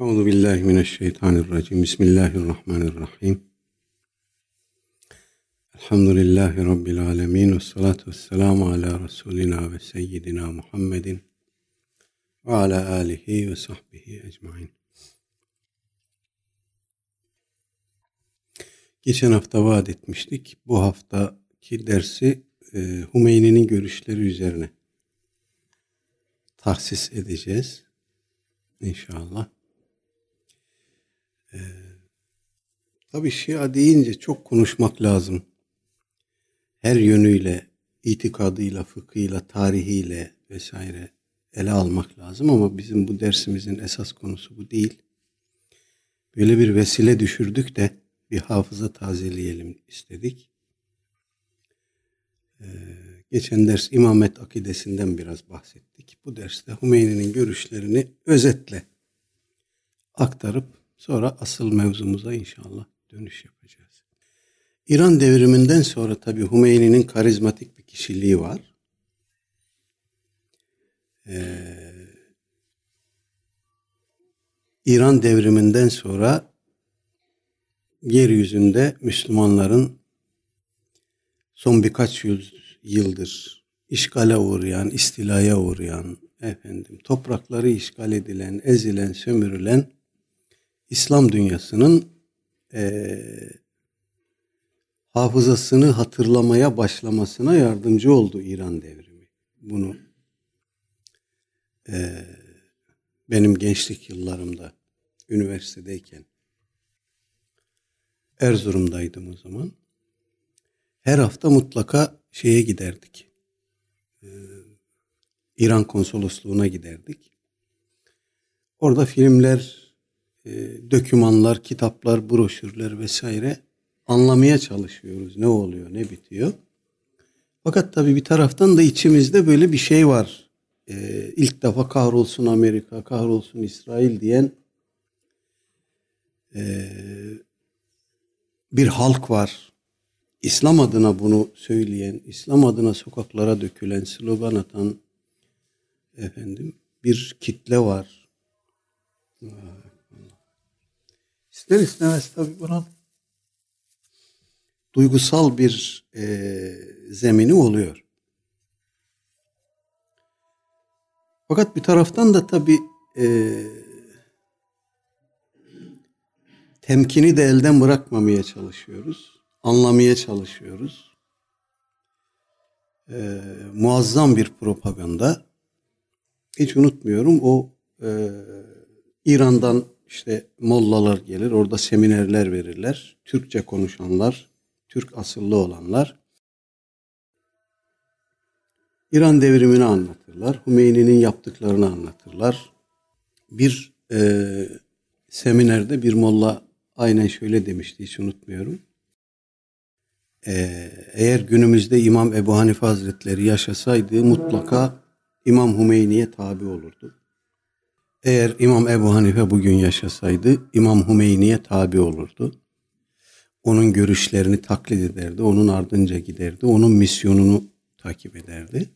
Euzu billahi mineşşeytanirracim. Bismillahirrahmanirrahim. Elhamdülillahi rabbil alamin ve salatu vesselamu ala rasulina ve seyyidina Muhammedin ve ala alihi ve sahbihi ecmaîn. Geçen hafta vaat etmiştik. Bu haftaki dersi e, Hümeyni'nin görüşleri üzerine tahsis edeceğiz. İnşallah. Ee, tabii Şia deyince çok konuşmak lazım. Her yönüyle, itikadıyla, fıkhıyla, tarihiyle vesaire ele almak lazım ama bizim bu dersimizin esas konusu bu değil. Böyle bir vesile düşürdük de bir hafıza tazeleyelim istedik. Ee, geçen ders imamet akidesinden biraz bahsettik. Bu derste Hümeyni'nin görüşlerini özetle aktarıp Sonra asıl mevzumuza inşallah dönüş yapacağız. İran devriminden sonra tabi Hümeyni'nin karizmatik bir kişiliği var. Ee, İran devriminden sonra yeryüzünde Müslümanların son birkaç yıldır işgale uğrayan, istilaya uğrayan, efendim toprakları işgal edilen, ezilen, sömürülen İslam dünyasının e, hafızasını hatırlamaya başlamasına yardımcı oldu İran devrimi. Bunu e, benim gençlik yıllarımda üniversitedeyken Erzurum'daydım o zaman. Her hafta mutlaka şeye giderdik. Ee, İran konsolosluğuna giderdik. Orada filmler e, dökümanlar, kitaplar, broşürler vesaire anlamaya çalışıyoruz. Ne oluyor, ne bitiyor. Fakat tabii bir taraftan da içimizde böyle bir şey var. Ee, ilk defa kahrolsun Amerika, kahrolsun İsrail diyen e, bir halk var. İslam adına bunu söyleyen, İslam adına sokaklara dökülen, slogan atan efendim bir kitle var. İster istemez tabii bunun duygusal bir e, zemini oluyor. Fakat bir taraftan da tabii e, temkini de elden bırakmamaya çalışıyoruz. Anlamaya çalışıyoruz. E, muazzam bir propaganda. Hiç unutmuyorum o e, İran'dan işte mollalar gelir, orada seminerler verirler. Türkçe konuşanlar, Türk asıllı olanlar İran devrimini anlatırlar. Hümeyni'nin yaptıklarını anlatırlar. Bir e, seminerde bir molla aynen şöyle demişti hiç unutmuyorum. E, eğer günümüzde İmam Ebu Hanife Hazretleri yaşasaydı mutlaka İmam Hümeyni'ye tabi olurdu. Eğer İmam Ebu Hanife bugün yaşasaydı İmam Hümeyni'ye tabi olurdu. Onun görüşlerini taklit ederdi, onun ardınca giderdi, onun misyonunu takip ederdi.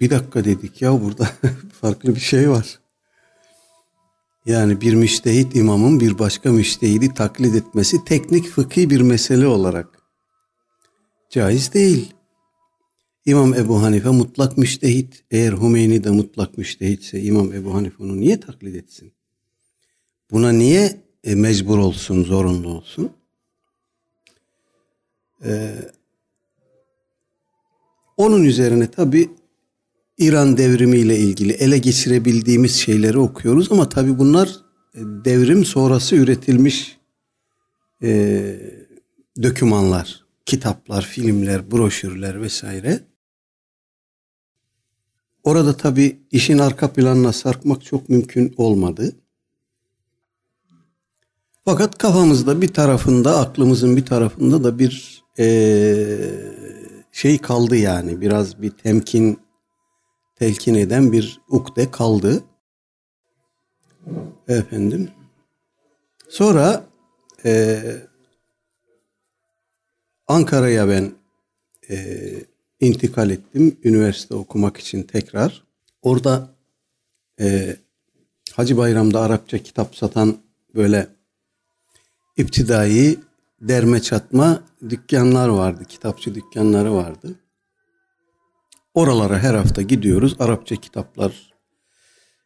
Bir dakika dedik ya burada farklı bir şey var. Yani bir müştehit imamın bir başka müştehidi taklit etmesi teknik fıkhi bir mesele olarak caiz değil. İmam Ebu Hanife mutlak müştehit. Eğer Hümeyni de mutlak müştehitse İmam Ebu Hanife onu niye taklit etsin? Buna niye e, mecbur olsun, zorunlu olsun? Ee, onun üzerine tabi İran devrimiyle ilgili ele geçirebildiğimiz şeyleri okuyoruz ama tabi bunlar e, devrim sonrası üretilmiş e, dökümanlar, kitaplar, filmler, broşürler vesaire. Orada tabii işin arka planına sarkmak çok mümkün olmadı. Fakat kafamızda bir tarafında, aklımızın bir tarafında da bir ee, şey kaldı yani. Biraz bir temkin, telkin eden bir ukde kaldı. Efendim. Sonra e, Ankara'ya ben e, intikal ettim üniversite okumak için tekrar. orada e, Hacı Bayram'da Arapça kitap satan böyle iptidai derme çatma dükkanlar vardı. Kitapçı dükkanları vardı. Oralara her hafta gidiyoruz. Arapça kitaplar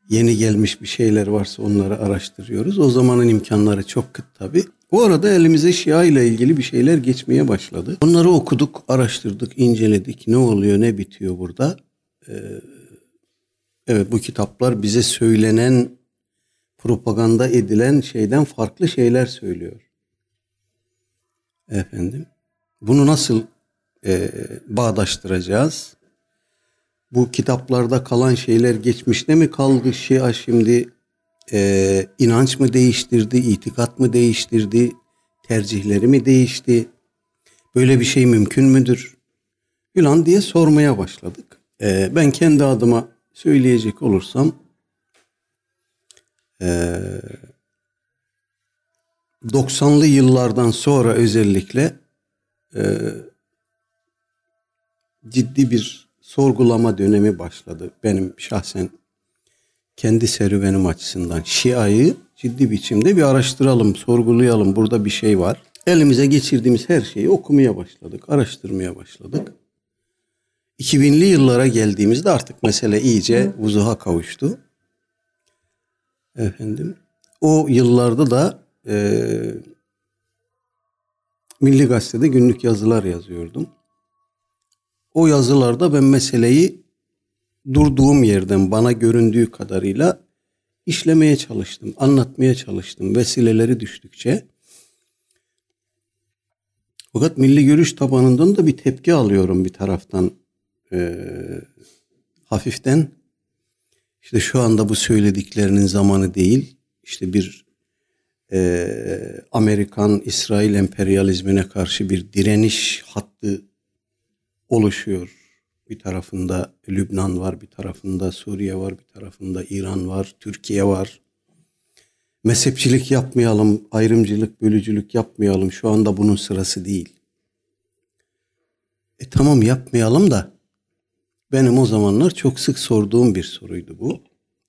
yeni gelmiş bir şeyler varsa onları araştırıyoruz. O zamanın imkanları çok kıt tabi. Bu arada elimize Şia ile ilgili bir şeyler geçmeye başladı. Onları okuduk, araştırdık, inceledik. Ne oluyor, ne bitiyor burada? Ee, evet bu kitaplar bize söylenen, propaganda edilen şeyden farklı şeyler söylüyor. Efendim, bunu nasıl e, bağdaştıracağız? Bu kitaplarda kalan şeyler geçmişte mi kaldı? Şia şimdi e, inanç mı değiştirdi, itikat mı değiştirdi, tercihleri mi değişti? Böyle bir şey mümkün müdür? Filan diye sormaya başladık. E, ben kendi adıma söyleyecek olursam e, 90'lı yıllardan sonra özellikle e, ciddi bir sorgulama dönemi başladı. Benim şahsen kendi serüvenim açısından Şia'yı ciddi biçimde bir araştıralım, sorgulayalım. Burada bir şey var. Elimize geçirdiğimiz her şeyi okumaya başladık, araştırmaya başladık. 2000'li yıllara geldiğimizde artık mesele iyice vuzuha kavuştu. Efendim, o yıllarda da e, Milli Gazete'de günlük yazılar yazıyordum. O yazılarda ben meseleyi durduğum yerden bana göründüğü kadarıyla işlemeye çalıştım, anlatmaya çalıştım vesileleri düştükçe. Fakat milli görüş tabanından da bir tepki alıyorum bir taraftan e, hafiften. İşte şu anda bu söylediklerinin zamanı değil. İşte bir e, Amerikan İsrail emperyalizmine karşı bir direniş hattı oluşuyor. Bir tarafında Lübnan var, bir tarafında Suriye var, bir tarafında İran var, Türkiye var. Mezhepçilik yapmayalım, ayrımcılık, bölücülük yapmayalım. Şu anda bunun sırası değil. E tamam yapmayalım da benim o zamanlar çok sık sorduğum bir soruydu bu.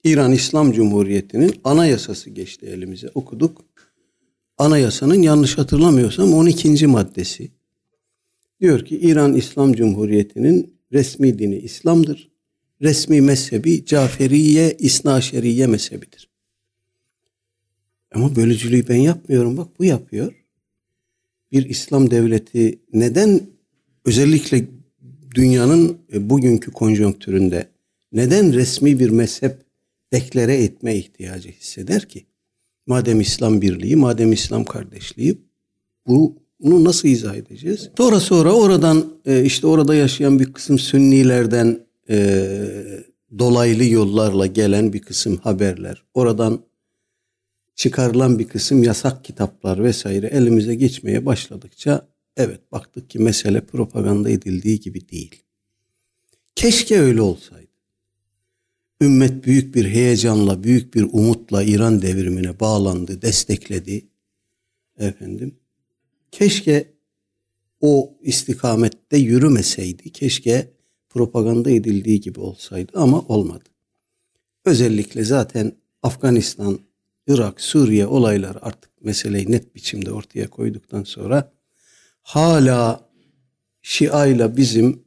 İran İslam Cumhuriyeti'nin anayasası geçti elimize okuduk. Anayasanın yanlış hatırlamıyorsam 12. maddesi. Diyor ki İran İslam Cumhuriyeti'nin resmi dini İslam'dır. Resmi mezhebi Caferiye, İsnaşeriye mezhebidir. Ama bölücülüğü ben yapmıyorum. Bak bu yapıyor. Bir İslam devleti neden özellikle dünyanın e, bugünkü konjonktüründe neden resmi bir mezhep deklare etme ihtiyacı hisseder ki? Madem İslam birliği, madem İslam kardeşliği bu bunu nasıl izah edeceğiz? Sonra sonra oradan e, işte orada yaşayan bir kısım Sünnilerden e, dolaylı yollarla gelen bir kısım haberler, oradan çıkarılan bir kısım yasak kitaplar vesaire elimize geçmeye başladıkça evet baktık ki mesele propaganda edildiği gibi değil. Keşke öyle olsaydı. Ümmet büyük bir heyecanla, büyük bir umutla İran devrimine bağlandı, destekledi. Efendim Keşke o istikamette yürümeseydi. Keşke propaganda edildiği gibi olsaydı ama olmadı. Özellikle zaten Afganistan, Irak, Suriye olayları artık meseleyi net biçimde ortaya koyduktan sonra hala Şia ile bizim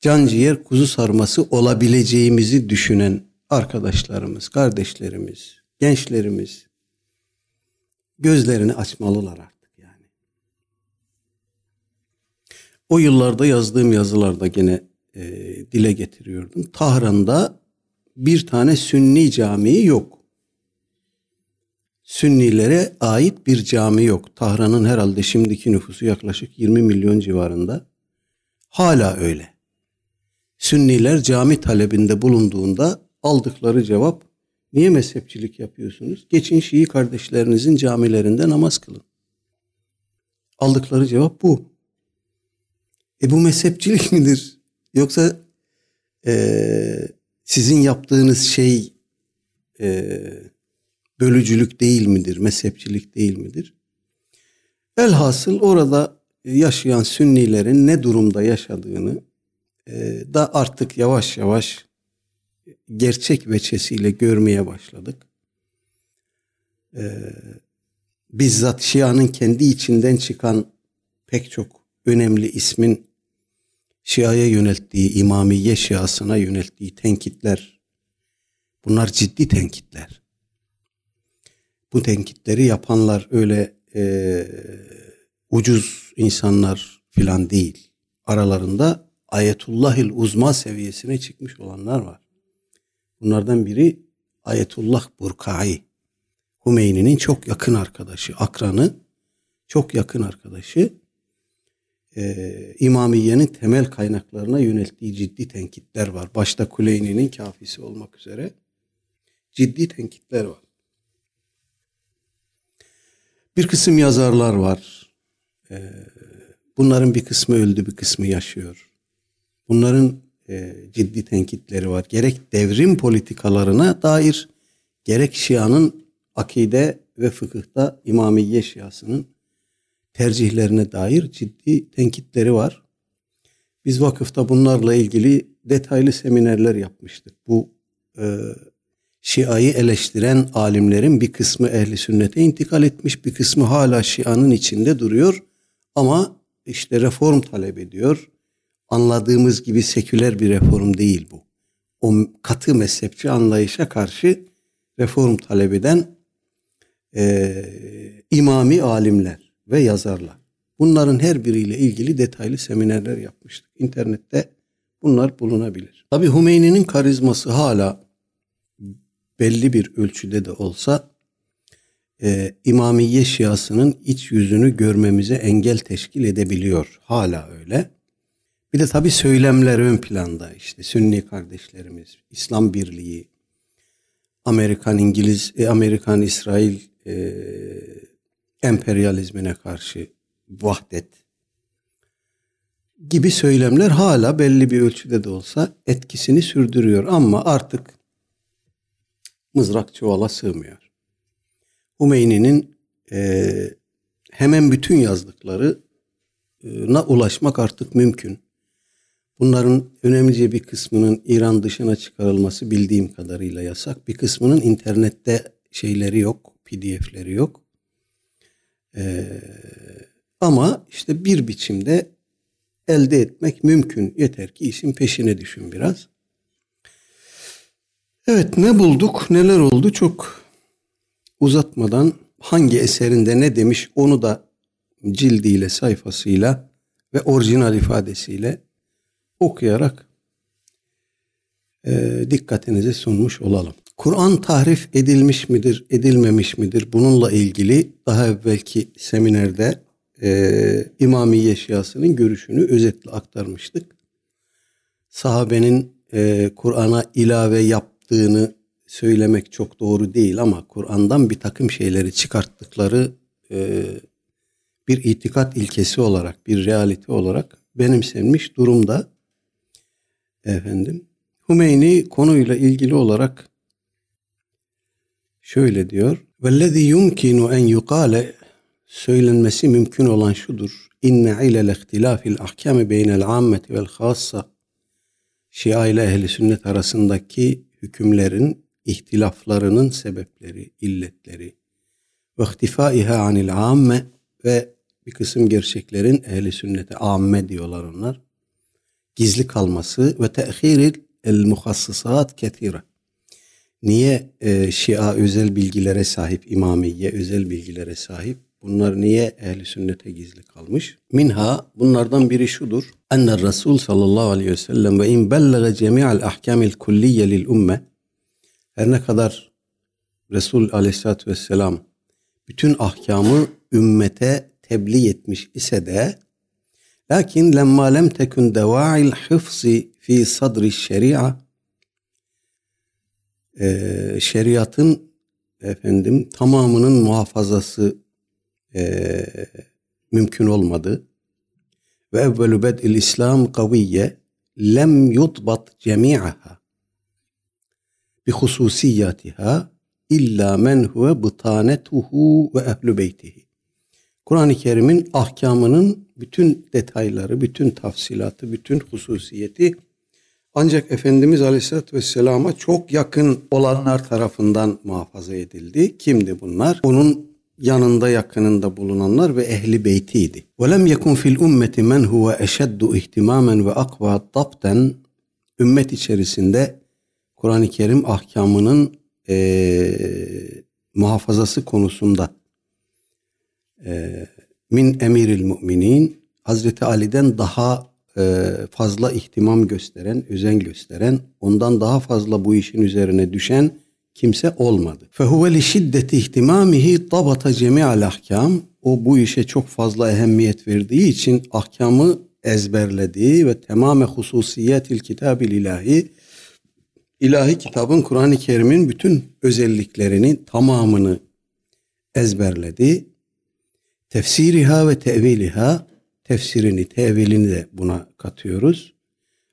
canciğer kuzu sarması olabileceğimizi düşünen arkadaşlarımız, kardeşlerimiz, gençlerimiz gözlerini açmalılar O yıllarda yazdığım yazılarda gene e, dile getiriyordum. Tahran'da bir tane Sünni camii yok. Sünnilere ait bir cami yok. Tahran'ın herhalde şimdiki nüfusu yaklaşık 20 milyon civarında. Hala öyle. Sünniler cami talebinde bulunduğunda aldıkları cevap niye mezhepçilik yapıyorsunuz? Geçin Şii kardeşlerinizin camilerinde namaz kılın. Aldıkları cevap bu. E bu mezhepçilik midir? Yoksa e, sizin yaptığınız şey e, bölücülük değil midir? Mezhepçilik değil midir? Elhasıl orada yaşayan Sünnilerin ne durumda yaşadığını e, da artık yavaş yavaş gerçek veçesiyle görmeye başladık. Ee, bizzat Şia'nın kendi içinden çıkan pek çok önemli ismin Şia'ya yönelttiği, İmamiye Şiasına yönelttiği tenkitler, bunlar ciddi tenkitler. Bu tenkitleri yapanlar öyle e, ucuz insanlar filan değil. Aralarında Ayetullahil uzma seviyesine çıkmış olanlar var. Bunlardan biri Ayetullah Burkai. Hümeyni'nin çok yakın arkadaşı, akranı, çok yakın arkadaşı. Ee, İmamiye'nin temel kaynaklarına yönelttiği ciddi tenkitler var. Başta Kuleyni'nin kafisi olmak üzere ciddi tenkitler var. Bir kısım yazarlar var. Ee, bunların bir kısmı öldü, bir kısmı yaşıyor. Bunların e, ciddi tenkitleri var. Gerek devrim politikalarına dair, gerek Şia'nın akide ve fıkıhta İmamiye Şiasının tercihlerine dair ciddi tenkitleri var. Biz vakıfta bunlarla ilgili detaylı seminerler yapmıştık. Bu e, Şia'yı eleştiren alimlerin bir kısmı ehli sünnete intikal etmiş, bir kısmı hala Şia'nın içinde duruyor ama işte reform talep ediyor. Anladığımız gibi seküler bir reform değil bu. O katı mezhepçi anlayışa karşı reform talep eden e, imami alimler ve yazarlar. Bunların her biriyle ilgili detaylı seminerler yapmıştık. İnternette bunlar bulunabilir. Tabi Hümeyni'nin karizması hala belli bir ölçüde de olsa e, İmamiye Şiasının iç yüzünü görmemize engel teşkil edebiliyor. Hala öyle. Bir de tabi söylemler ön planda işte Sünni kardeşlerimiz, İslam Birliği, Amerikan İngiliz, e, Amerikan İsrail e, emperyalizmine karşı vahdet gibi söylemler hala belli bir ölçüde de olsa etkisini sürdürüyor ama artık mızrak çuvala sığmıyor. Hümeyni'nin e, hemen bütün yazdıklarına ulaşmak artık mümkün. Bunların önemlice bir kısmının İran dışına çıkarılması bildiğim kadarıyla yasak. Bir kısmının internette şeyleri yok, pdf'leri yok. Ee, ama işte bir biçimde elde etmek mümkün. Yeter ki işin peşine düşün biraz. Evet ne bulduk, neler oldu çok uzatmadan hangi eserinde ne demiş onu da cildiyle, sayfasıyla ve orijinal ifadesiyle okuyarak e, dikkatinize sunmuş olalım. Kur'an tahrif edilmiş midir, edilmemiş midir? Bununla ilgili daha evvelki seminerde e, İmamiye Şiasının görüşünü özetle aktarmıştık. Sahabenin e, Kur'an'a ilave yaptığını söylemek çok doğru değil ama Kur'an'dan bir takım şeyleri çıkarttıkları e, bir itikat ilkesi olarak, bir realite olarak benimsenmiş durumda. Efendim, Hümeyni konuyla ilgili olarak şöyle diyor. Vellezî yumkinu en yukale söylenmesi mümkün olan şudur. İnne ilel ihtilafil ahkami beynel ammeti vel hassa Şia ile ehli sünnet arasındaki hükümlerin ihtilaflarının sebepleri, illetleri ve ihtifaiha anil amme ve bir kısım gerçeklerin ehli sünnete amme diyorlar onlar. Gizli kalması ve tehiril el muhassısat ketire Niye e, Şia özel bilgilere sahip, İmamiye özel bilgilere sahip? Bunlar niye ehli sünnete gizli kalmış? Minha bunlardan biri şudur. Enne Resul sallallahu aleyhi ve sellem ve in bellege cemi'al ahkamil kulliye lil umme her ne kadar Resul aleyhissalatü vesselam bütün ahkamı ümmete tebliğ etmiş ise de lakin lemma lem tekun deva'il hıfzi fi sadri şeria e, şeriatın efendim tamamının muhafazası e, mümkün olmadı. Ve evvelü bed'il İslam kaviye lem yutbat cemi'aha bi hususiyatiha illa men huve bıtanetuhu ve ehlu beytihi. Kur'an-ı Kerim'in ahkamının bütün detayları, bütün tafsilatı, bütün hususiyeti Ancak Efendimiz Aleyhisselatü Vesselam'a çok yakın olanlar tarafından muhafaza edildi. Kimdi bunlar? Onun yanında yakınında bulunanlar ve ehli beytiydi. وَلَمْ يَكُنْ فِي الْاُمَّةِ مَنْ هُوَ اَشَدُّ اِهْتِمَامًا وَاَقْوَى ضَبْطًا Ümmet içerisinde Kur'an-ı Kerim ahkamının e, muhafazası konusunda e, min emiril müminin Hazreti Ali'den daha e, fazla ihtimam gösteren, özen gösteren, ondan daha fazla bu işin üzerine düşen kimse olmadı. Li şiddeti ihtimamihi tabata cemi'al ahkam. O bu işe çok fazla ehemmiyet verdiği için ahkamı ezberlediği ve tamame hususiyetil kitabil ilahi ilahi kitabın Kur'an-ı Kerim'in bütün özelliklerini tamamını ezberledi. Tefsiriha ve teviliha tefsirini, tevilini de buna katıyoruz.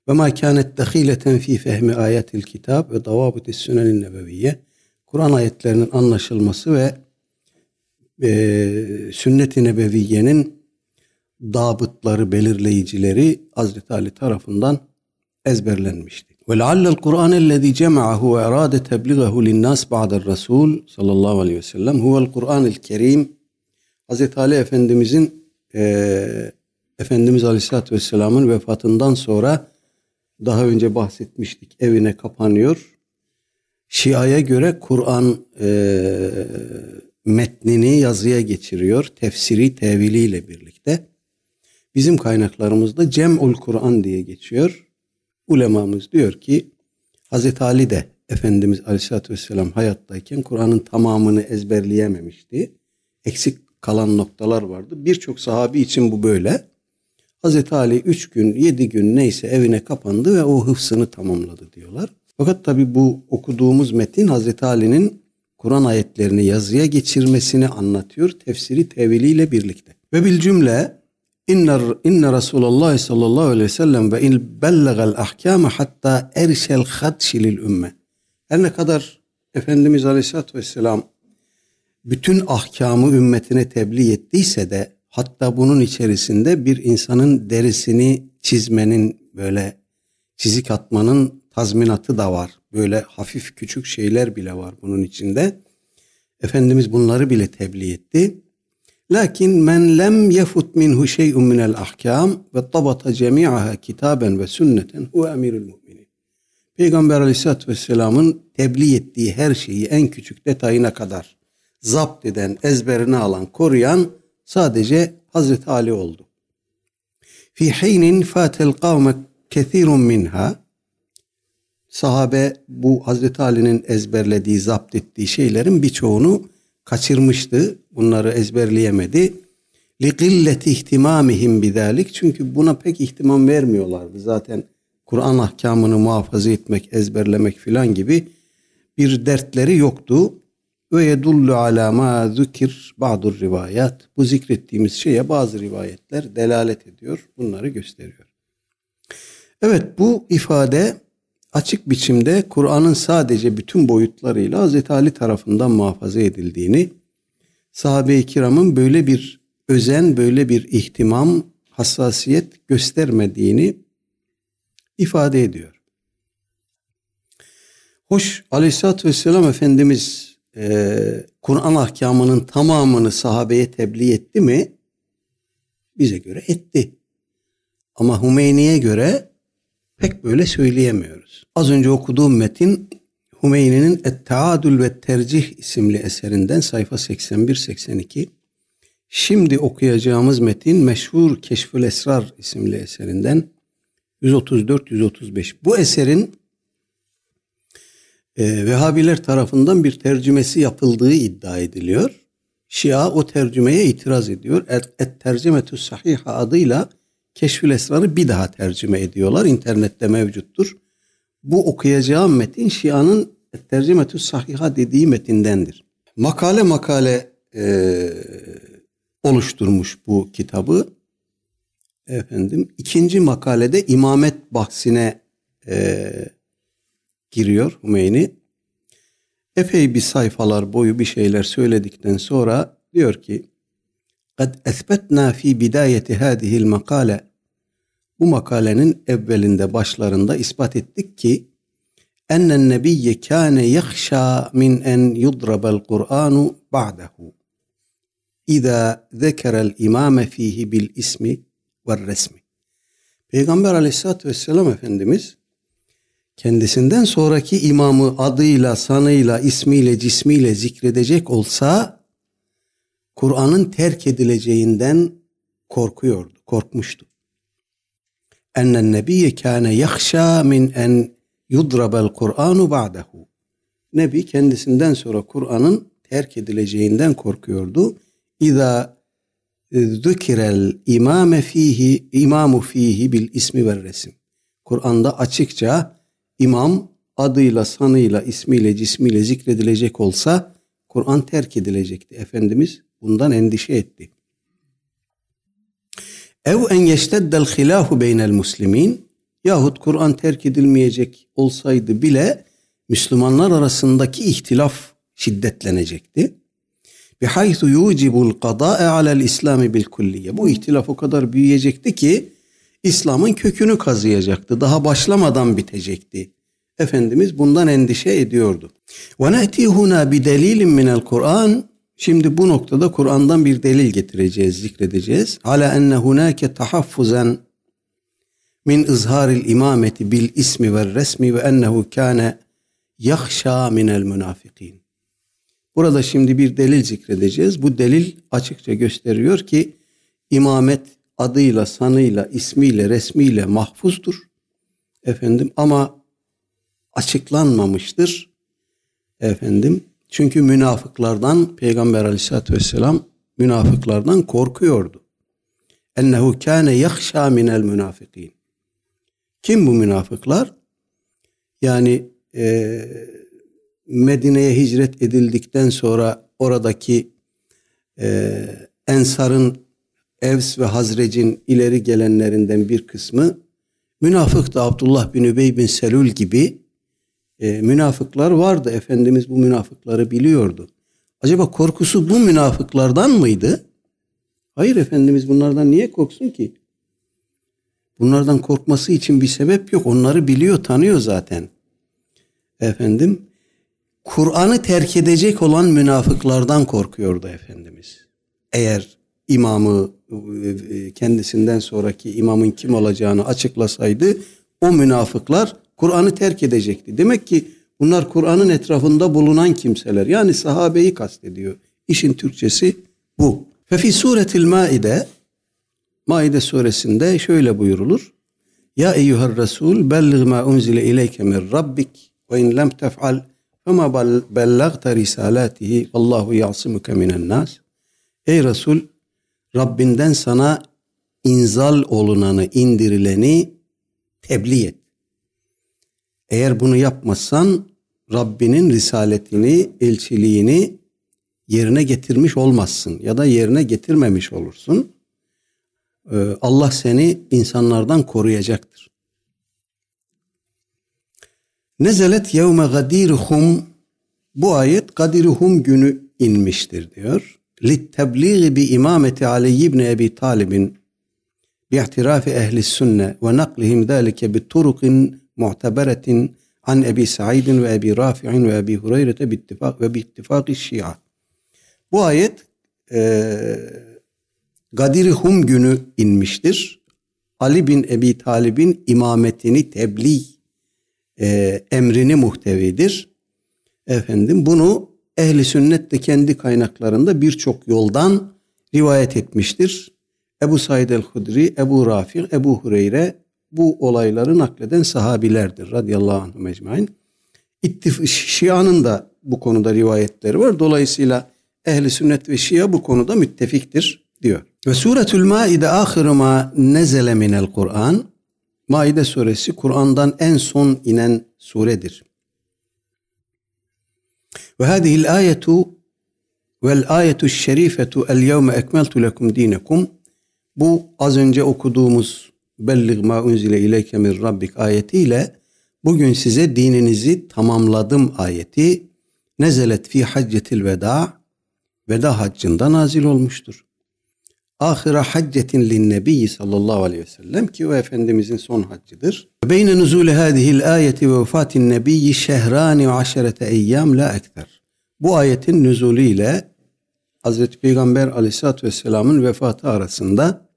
Ve ma kânet dahileten fi fehmi ayetil kitab ve davabitis sünenin nebeviye. Kur'an ayetlerinin anlaşılması ve e, sünnet-i nebeviyenin dabıtları, belirleyicileri Hazreti Ali tarafından ezberlenmişti. Ve leallel Kur'an ellezî cema'ahu ve erâde tebliğahu linnâs ba'del Resul sallallahu aleyhi ve sellem huvel Kur'an-ı Kerim Hazreti Ali Efendimizin e, Efendimiz Aleyhisselatü Vesselam'ın vefatından sonra daha önce bahsetmiştik evine kapanıyor. Şia'ya göre Kur'an e, metnini yazıya geçiriyor. Tefsiri, teviliyle birlikte. Bizim kaynaklarımızda Cem'ul Kur'an diye geçiyor. Ulemamız diyor ki Hazreti Ali de Efendimiz Aleyhisselatü Vesselam hayattayken Kur'an'ın tamamını ezberleyememişti. Eksik kalan noktalar vardı. Birçok sahabi için bu böyle. Hazreti Ali üç gün, yedi gün neyse evine kapandı ve o hıfsını tamamladı diyorlar. Fakat tabi bu okuduğumuz metin Hazreti Ali'nin Kur'an ayetlerini yazıya geçirmesini anlatıyor tefsiri teviliyle birlikte. Ve bil cümle inne, inne Resulullah sallallahu aleyhi ve sellem ve in bellegal ahkame hatta erşel hadşi lil ümme. Her ne kadar Efendimiz aleyhissalatü vesselam bütün ahkamı ümmetine tebliğ ettiyse de Hatta bunun içerisinde bir insanın derisini çizmenin böyle çizik atmanın tazminatı da var. Böyle hafif küçük şeyler bile var bunun içinde. Efendimiz bunları bile tebliğ etti. Lakin men lem yefut minhu şey'un minel ahkam ve tabata cemi'aha kitaben ve sünneten hu emirul müminin. Peygamber aleyhissalatü vesselamın tebliğ ettiği her şeyi en küçük detayına kadar zapt eden, ezberine alan, koruyan sadece Hazreti Ali oldu. Fi hinin fatel kavme kethirun minha sahabe bu Hazreti Ali'nin ezberlediği, zapt ettiği şeylerin birçoğunu kaçırmıştı. Bunları ezberleyemedi. لِقِلَّةِ ihtimamihim bidalik Çünkü buna pek ihtimam vermiyorlardı. Zaten Kur'an ahkamını muhafaza etmek, ezberlemek filan gibi bir dertleri yoktu ve yedullu ala ma zükir ba'dur rivayet. Bu zikrettiğimiz şeye bazı rivayetler delalet ediyor. Bunları gösteriyor. Evet bu ifade açık biçimde Kur'an'ın sadece bütün boyutlarıyla Hz. Ali tarafından muhafaza edildiğini, sahabe-i kiramın böyle bir özen, böyle bir ihtimam, hassasiyet göstermediğini ifade ediyor. Hoş Aleyhisselatü Vesselam Efendimiz e, Kur'an ahkamının tamamını sahabeye tebliğ etti mi? Bize göre etti. Ama Hümeyni'ye göre pek böyle söyleyemiyoruz. Az önce okuduğum metin Hümeyni'nin Et-Taadül ve Tercih isimli eserinden sayfa 81-82. Şimdi okuyacağımız metin meşhur Keşfül Esrar isimli eserinden 134-135. Bu eserin e, Vehhabiler tarafından bir tercümesi yapıldığı iddia ediliyor. Şia o tercümeye itiraz ediyor. Et tercümetü sahiha adıyla Keşfül Esrar'ı bir daha tercüme ediyorlar. İnternette mevcuttur. Bu okuyacağım metin Şia'nın Et tercümetü sahiha dediği metindendir. Makale makale e, oluşturmuş bu kitabı. Efendim ikinci makalede imamet bahsine e, giriyor Hümeyni. Epey bir sayfalar boyu bir şeyler söyledikten sonra diyor ki قد أثبتنا في بداية هذه المقالة bu makalenin evvelinde başlarında ispat ettik ki ennen nebiyye kâne yakhşâ min en yudrabel Kur'anu ba'dehu. İza zekerel imame fihi bil ismi ve resmi. Peygamber aleyhissalatü vesselam Efendimiz kendisinden sonraki imamı adıyla, sanıyla, ismiyle, cismiyle zikredecek olsa Kur'an'ın terk edileceğinden korkuyordu, korkmuştu. Ennen nebiyye kâne yakhşâ min en yudrabel Kur'anu ba'dehu. Nebi kendisinden sonra Kur'an'ın terk edileceğinden korkuyordu. İza zükirel imame fihi imamu fihi bil ismi ve resim. Kur'an'da açıkça imam adıyla, sanıyla, ismiyle, cismiyle zikredilecek olsa Kur'an terk edilecekti. Efendimiz bundan endişe etti. Ev en yeşteddel hilahu beynel muslimin yahut Kur'an terk edilmeyecek olsaydı bile Müslümanlar arasındaki ihtilaf şiddetlenecekti. Bihaythu yucibul qada'a alel İslami bil kulliye. Bu ihtilaf o kadar büyüyecekti ki İslam'ın kökünü kazıyacaktı. Daha başlamadan bitecekti. Efendimiz bundan endişe ediyordu. Ve ne'ti huna bi delilin Kur'an. Şimdi bu noktada Kur'an'dan bir delil getireceğiz, zikredeceğiz. Ala enne hunake tahaffuzen min izharil imameti bil ismi ve resmi ve ennehu kâne yahşâ minel münafikin. Burada şimdi bir delil zikredeceğiz. Bu delil açıkça gösteriyor ki imamet adıyla, sanıyla, ismiyle, resmiyle mahfuzdur. Efendim ama açıklanmamıştır. Efendim çünkü münafıklardan Peygamber Aleyhisselatü Vesselam münafıklardan korkuyordu. Ennehu kâne yakşâ minel münafikin. Kim bu münafıklar? Yani e, Medine'ye hicret edildikten sonra oradaki e, Ensar'ın Evs ve Hazrec'in ileri gelenlerinden bir kısmı münafık da Abdullah bin Übey bin Selül gibi e, münafıklar vardı. Efendimiz bu münafıkları biliyordu. Acaba korkusu bu münafıklardan mıydı? Hayır Efendimiz bunlardan niye korksun ki? Bunlardan korkması için bir sebep yok. Onları biliyor, tanıyor zaten. Efendim, Kur'an'ı terk edecek olan münafıklardan korkuyordu Efendimiz. Eğer imamı e, kendisinden sonraki imamın kim olacağını açıklasaydı o münafıklar Kur'an'ı terk edecekti. Demek ki bunlar Kur'an'ın etrafında bulunan kimseler. Yani sahabeyi kastediyor. İşin Türkçesi bu. Ve fi suretil maide Maide suresinde şöyle buyurulur. Ya eyyuhar Resul bellig ma unzile ileyke min rabbik ve in lem tef'al fema bellagta risalatihi vallahu ya'simuke minen nas. Ey Resul Rabbinden sana inzal olunanı, indirileni tebliğ et. Eğer bunu yapmazsan Rabbinin risaletini, elçiliğini yerine getirmiş olmazsın ya da yerine getirmemiş olursun. Ee, Allah seni insanlardan koruyacaktır. Nezelet yevme gadiruhum bu ayet gadiruhum günü inmiştir diyor. Littebliği bi imameti Ali ibn Ebi Talib'in باعتراف أهل السنة ونقلهم ذلك بطرق معتبرة عن أبي سعيد وأبي رافع وأبي هريرة باتفاق وباتفاق الشيعة. Bu ayet e, Gadir Hum günü inmiştir. Ali bin Ebi Talib'in imametini tebliğ e, emrini muhtevidir. Efendim bunu ehli sünnet de kendi kaynaklarında birçok yoldan rivayet etmiştir. Ebu Said el-Hudri, Ebu Rafi, Ebu Hureyre bu olayları nakleden sahabilerdir radıyallahu anh mecmain. İttif Şia'nın da bu konuda rivayetleri var. Dolayısıyla ehli sünnet ve Şia bu konuda müttefiktir diyor. Ve suretül Maide ahiru ma nezele minel Kur'an. Maide suresi Kur'an'dan en son inen suredir. Hadihil ayetu vel ayetu şerifetu el yevme ekmeltu. Bu az önce okuduğumuz bellig ma unzile ileyke min rabbik ayetiyle bugün size dininizi tamamladım ayeti nezelet fi haccetil veda veda haccında nazil olmuştur. Ahire haccetin linnebiyi sallallahu aleyhi ve sellem ki o Efendimizin son haccıdır. Beyne nuzule hadihil ayeti ve vefatin nebiyyi şehrani ve aşerete eyyam la ekter. Bu ayetin nüzulü ile Hazreti Peygamber aleyhissalatü vesselamın vefatı arasında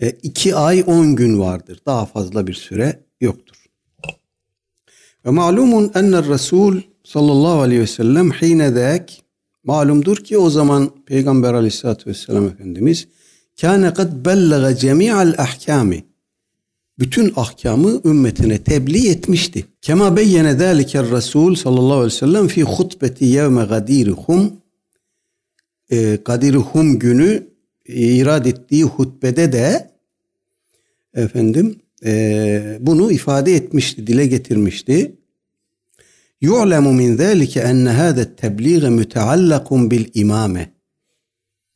e, iki ay on gün vardır. Daha fazla bir süre yoktur. Ve malumun enne Resul sallallahu aleyhi ve sellem hine dek malumdur ki o zaman Peygamber aleyhissalatü vesselam Efendimiz kâne kad bellega cemi'al ahkâmi bütün ahkamı ümmetine tebliğ etmişti. Kema beyyene zâlike Resul sallallahu aleyhi ve sellem fi hutbeti yevme gadirihum e, gadirihum günü irad ettiği hutbede de efendim e, bunu ifade etmişti, dile getirmişti. Min zâlike enne hâdet tebliğe müteallakun bil imame.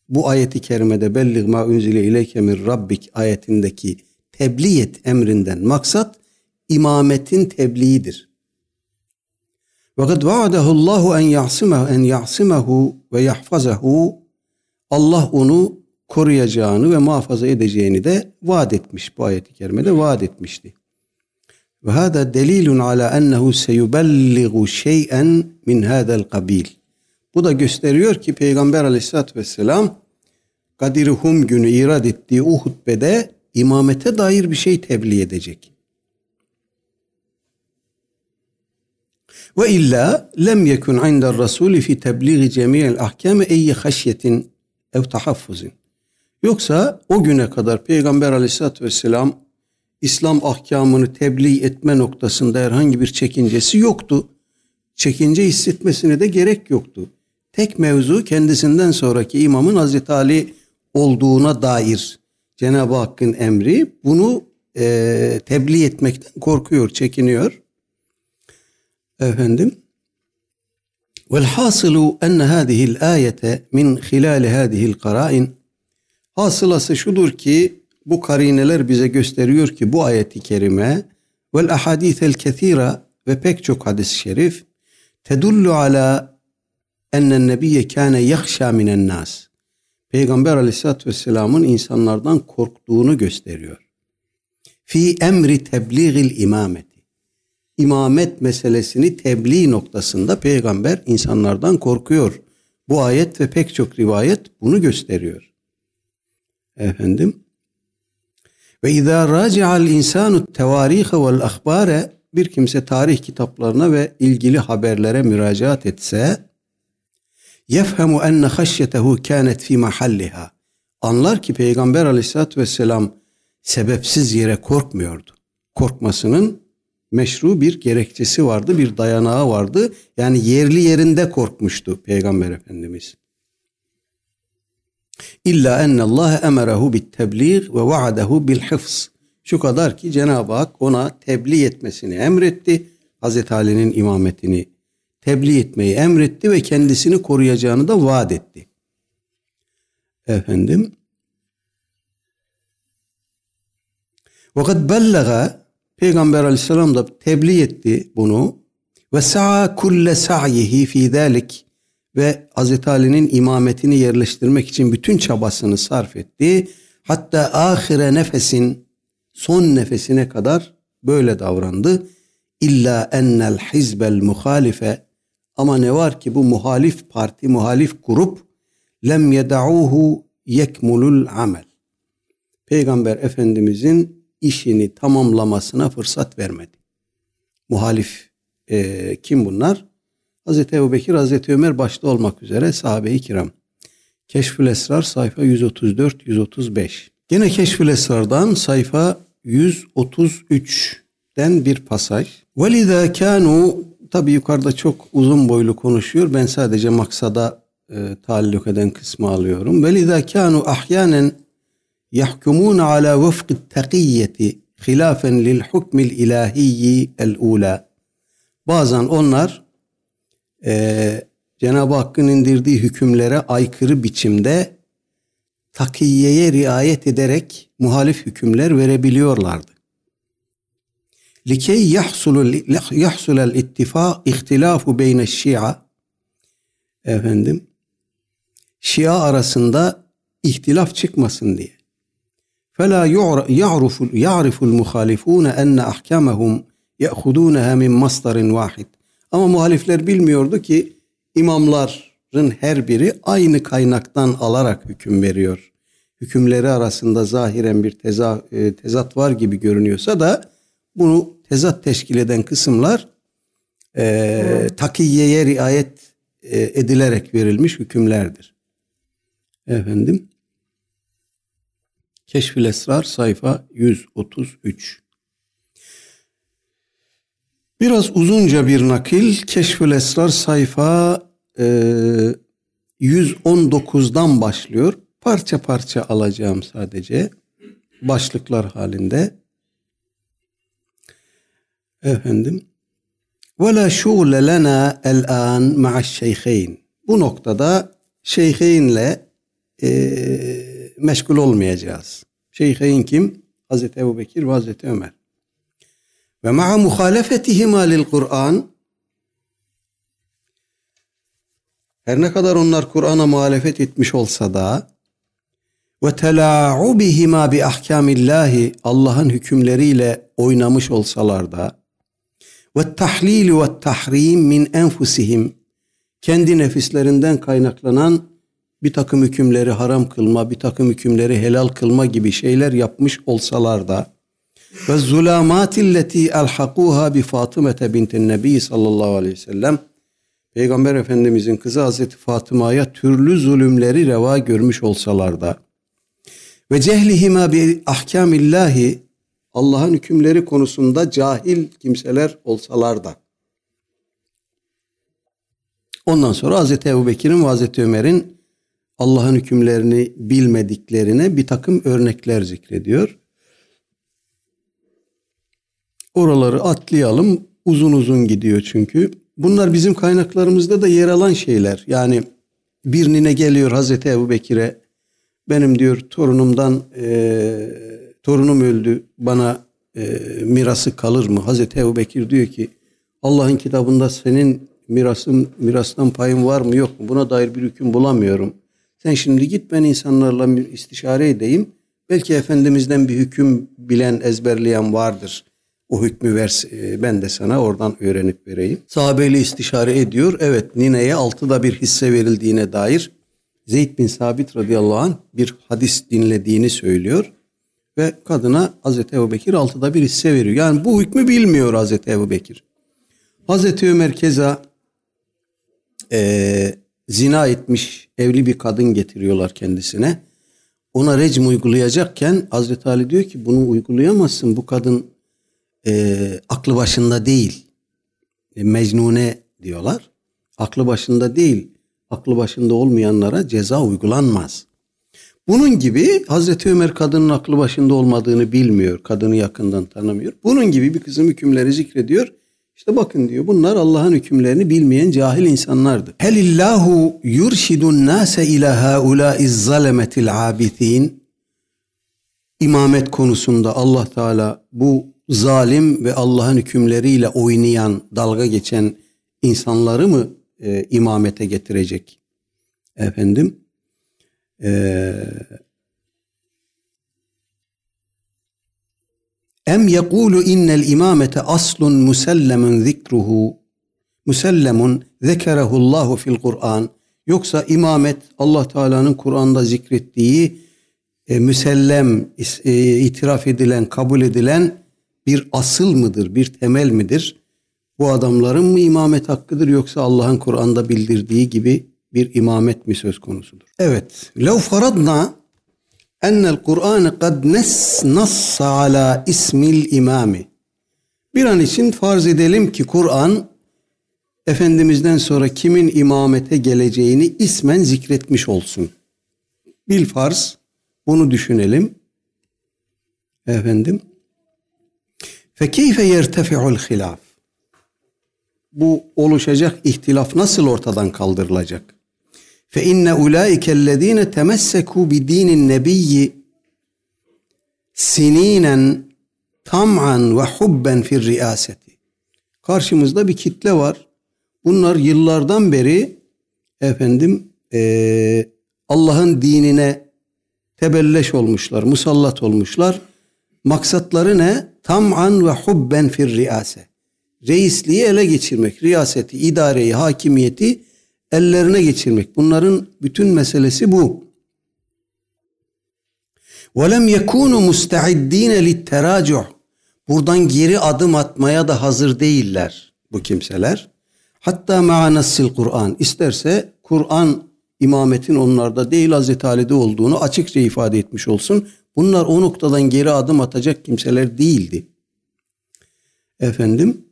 Bu ayeti kerimede bellig ma unzile ileyke min rabbik ayetindeki tebliğ et emrinden maksat imametin tebliğidir. Ve kad vaadahu Allahu en ya'simehu en ya'simehu ve yahfazahu Allah onu koruyacağını ve muhafaza edeceğini de vaat etmiş bu ayeti kerimede vaat etmişti. Hada delilun ala ennehu seyubelligu şey'en min hadal kabil. Bu da gösteriyor ki Peygamber aleyhissalatü vesselam Kadir Hum günü irad ettiği o hutbede imamete dair bir şey tebliğ edecek. Ve illa lem yekun indar rasuli fi tebliği cemiyel ahkame eyyi haşyetin ev tahaffuzin. Yoksa o güne kadar Peygamber aleyhissalatü vesselam İslam ahkamını tebliğ etme noktasında herhangi bir çekincesi yoktu. Çekince hissetmesine de gerek yoktu. Tek mevzu kendisinden sonraki imamın Hazreti Ali olduğuna dair Cenab-ı Hakk'ın emri bunu e, tebliğ etmekten korkuyor, çekiniyor. Efendim Velhasılu enne hâzihil ayete min hilâli hâzihil karâin Hasılası şudur ki bu karineler bize gösteriyor ki bu ayeti kerime vel ahadithel kethira ve pek çok hadis-i şerif tedullu ala ennen nebiyye kâne yahşâ minen nas. Peygamber aleyhissalatü vesselamın insanlardan korktuğunu gösteriyor. Fi emri tebliğil imameti. İmamet meselesini tebliğ noktasında peygamber insanlardan korkuyor. Bu ayet ve pek çok rivayet bunu gösteriyor. Efendim ve izâ râci'al insânu tevârihe vel ahbâre bir kimse tarih kitaplarına ve ilgili haberlere müracaat etse yefhemu enne haşyetehu kânet fi mahalliha anlar ki Peygamber aleyhissalatü vesselam sebepsiz yere korkmuyordu. Korkmasının meşru bir gerekçesi vardı, bir dayanağı vardı. Yani yerli yerinde korkmuştu Peygamber Efendimiz. İlla enne Allah emerehu bit tebliğ ve vaadehu bil hıfz. Şu kadar ki Cenab-ı Hak ona tebliğ etmesini emretti. Hazreti Ali'nin imametini tebliğ etmeyi emretti ve kendisini koruyacağını da vaat etti. Efendim Fakat bellega Peygamber aleyhisselam da tebliğ etti bunu ve sa'a kulle sa'yihi fi zalik ve Hazreti Ali'nin imametini yerleştirmek için bütün çabasını sarf etti. Hatta ahire nefesin son nefesine kadar böyle davrandı. İlla ennel hizbel muhalife ama ne var ki bu muhalif parti, muhalif grup lem yedauhu yekmulul amel. Peygamber Efendimizin işini tamamlamasına fırsat vermedi. Muhalif e, kim bunlar? Hazreti Ebu Bekir, Hazreti Ömer başta olmak üzere sahabe-i kiram. Keşfül Esrar sayfa 134-135. Gene Keşfül Esrar'dan sayfa 133'den bir pasaj. وَلِذَا كَانُوا Tabi yukarıda çok uzun boylu konuşuyor. Ben sadece maksada e, taalluk eden kısmı alıyorum. وَلِذَا كَانُوا أَحْيَانًا يَحْكُمُونَ عَلَى وَفْقِ التَّقِيَّةِ خِلَافًا لِلْحُكْمِ الْاِلَٰهِيِّ الْاُولَى Bazen onlar e, Cenab-ı Hakk'ın indirdiği hükümlere aykırı biçimde takiyeye riayet ederek muhalif hükümler verebiliyorlardı. Likey yahsul el ittifa ihtilafu beyne şia efendim şia arasında ihtilaf çıkmasın diye. Fela ya'riful ya'riful muhalifun en ahkamahum ya'khudunaha min masdarin vahid. Ama muhalifler bilmiyordu ki imamların her biri aynı kaynaktan alarak hüküm veriyor. Hükümleri arasında zahiren bir teza, e, tezat var gibi görünüyorsa da bunu tezat teşkil eden kısımlar e, takiyeye riayet e, edilerek verilmiş hükümlerdir. Efendim Keşfül Esrar sayfa 133 Biraz uzunca bir nakil Keşfül Esrar sayfa e, 119'dan başlıyor. Parça parça alacağım sadece. Başlıklar halinde. Efendim. Ve la şugle lena ma'aş şeyheyn. Bu noktada şeyheynle e, meşgul olmayacağız. Şeyheyn kim? Hazreti Ebu Bekir ve Hazreti Ömer. Ve ma'a muhalefetihima lil Kur'an. Her ne kadar onlar Kur'an'a muhalefet etmiş olsa da ve tela'ubihima bi ahkamillahi Allah'ın hükümleriyle oynamış olsalar da ve tahlil ve tahrim min enfusihim kendi nefislerinden kaynaklanan bir takım hükümleri haram kılma, bir takım hükümleri helal kılma gibi şeyler yapmış olsalar da ve zulamati elhakuha bi Fatımete bintin Nebi sallallahu aleyhi ve sellem Peygamber Efendimizin kızı Hazreti Fatıma'ya türlü zulümleri reva görmüş olsalar da ve cehlihima bi ahkamillahi Allah'ın hükümleri konusunda cahil kimseler olsalar da. Ondan sonra Hazreti Ebu Bekir'in ve Hazreti Ömer'in Allah'ın hükümlerini bilmediklerine bir takım örnekler zikrediyor. Oraları atlayalım. Uzun uzun gidiyor çünkü. Bunlar bizim kaynaklarımızda da yer alan şeyler. Yani birine geliyor Hazreti Ebu Bekir'e benim diyor torunumdan e, torunum öldü bana e, mirası kalır mı? Hazreti Ebu Bekir diyor ki Allah'ın kitabında senin mirasın mirastan payın var mı yok mu? Buna dair bir hüküm bulamıyorum. Sen şimdi git ben insanlarla istişare edeyim. Belki Efendimiz'den bir hüküm bilen, ezberleyen vardır. O hükmü ver, e, ben de sana oradan öğrenip vereyim. Sahabeyle istişare ediyor. Evet nineye altıda bir hisse verildiğine dair Zeyd bin Sabit radıyallahu anh bir hadis dinlediğini söylüyor. Ve kadına Hazreti Ebu Bekir altıda bir hisse veriyor. Yani bu hükmü bilmiyor Hazreti Ebu Bekir. Hazreti Ömer keza e, zina etmiş evli bir kadın getiriyorlar kendisine. Ona recm uygulayacakken Hazreti Ali diyor ki bunu uygulayamazsın. Bu kadın e, aklı başında değil. E, mecnune diyorlar. Aklı başında değil. Aklı başında olmayanlara ceza uygulanmaz. Bunun gibi Hazreti Ömer kadının aklı başında olmadığını bilmiyor. Kadını yakından tanımıyor. Bunun gibi bir kısım hükümleri zikrediyor. İşte bakın diyor bunlar Allah'ın hükümlerini bilmeyen cahil insanlardı. Helillahu yurşidun nase ila haulaiz zalemetil abithin. İmamet konusunda Allah Teala bu zalim ve Allah'ın hükümleriyle oynayan, dalga geçen insanları mı e, imamete getirecek? Efendim? Em yekulu innel imamete aslun musellemun zikruhu musellemun zekerehu Allahu fil Kur'an yoksa imamet Allah Teala'nın Kur'an'da zikrettiği e, müsellem e, itiraf edilen kabul edilen bir asıl mıdır bir temel midir bu adamların mı imamet hakkıdır yoksa Allah'ın Kur'an'da bildirdiği gibi bir imamet mi söz konusudur? Evet. Lev faradna ennel Kur'an kad nes nassa ala ismil imami. Bir an için farz edelim ki Kur'an Efendimiz'den sonra kimin imamete geleceğini ismen zikretmiş olsun. Bil farz bunu düşünelim. Efendim. Fekeyfe yertefi'ul hilaf. Bu oluşacak ihtilaf nasıl ortadan kaldırılacak? Fe inne ulaikellezine temesseku bi dinin nebiyyi sininen tam'an ve hubben fir riyaseti. Karşımızda bir kitle var. Bunlar yıllardan beri efendim e, Allah'ın dinine tebelleş olmuşlar, musallat olmuşlar. Maksatları ne? Tam'an ve hubben fir riase. Reisliği ele geçirmek, riyaseti, idareyi, hakimiyeti ellerine geçirmek. Bunların bütün meselesi bu. وَلَمْ يَكُونُوا مُسْتَعِدِّينَ لِلْتَرَاجُعِ Buradan geri adım atmaya da hazır değiller bu kimseler. Hatta ma'anassil Kur'an. isterse Kur'an imametin onlarda değil Hazreti Ali'de olduğunu açıkça ifade etmiş olsun. Bunlar o noktadan geri adım atacak kimseler değildi. Efendim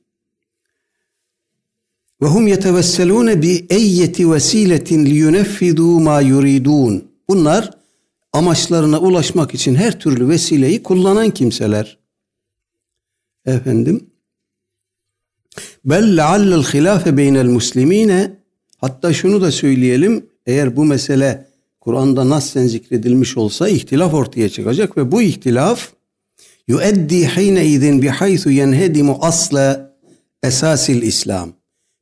ve hum yetevesselune bi eyyeti vesiletin liyuneffidu ma yuridun. Bunlar amaçlarına ulaşmak için her türlü vesileyi kullanan kimseler. Efendim Bel leallel hilafe beynel muslimine hatta şunu da söyleyelim eğer bu mesele Kur'an'da nassen zikredilmiş olsa ihtilaf ortaya çıkacak ve bu ihtilaf yueddi hine idin bihaythu yenhedimu asla esasil İslam.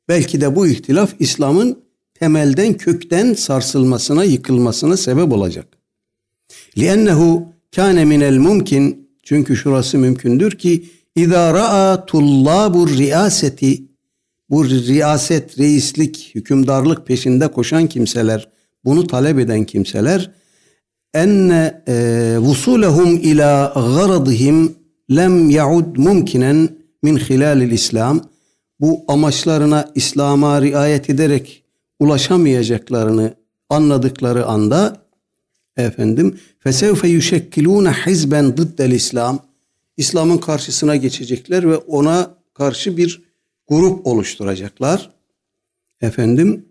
Belki de bu ihtilaf İslam'ın temelden kökten sarsılmasına, yıkılmasına sebep olacak. لِأَنَّهُ كَانَ مِنَ الْمُمْكِنِ Çünkü şurası mümkündür ki اِذَا رَأَى طُلَّابُ الرِّيَاسَةِ Bu riyaset, reislik, hükümdarlık peşinde koşan kimseler, bunu talep eden kimseler enne e, vusulehum ila garadihim lem yaud mumkinen min hilalil İslam bu amaçlarına İslam'a riayet ederek ulaşamayacaklarını anladıkları anda efendim fesevfe yuşekkilune hizben dıddel İslam İslam'ın karşısına geçecekler ve ona karşı bir grup oluşturacaklar. Efendim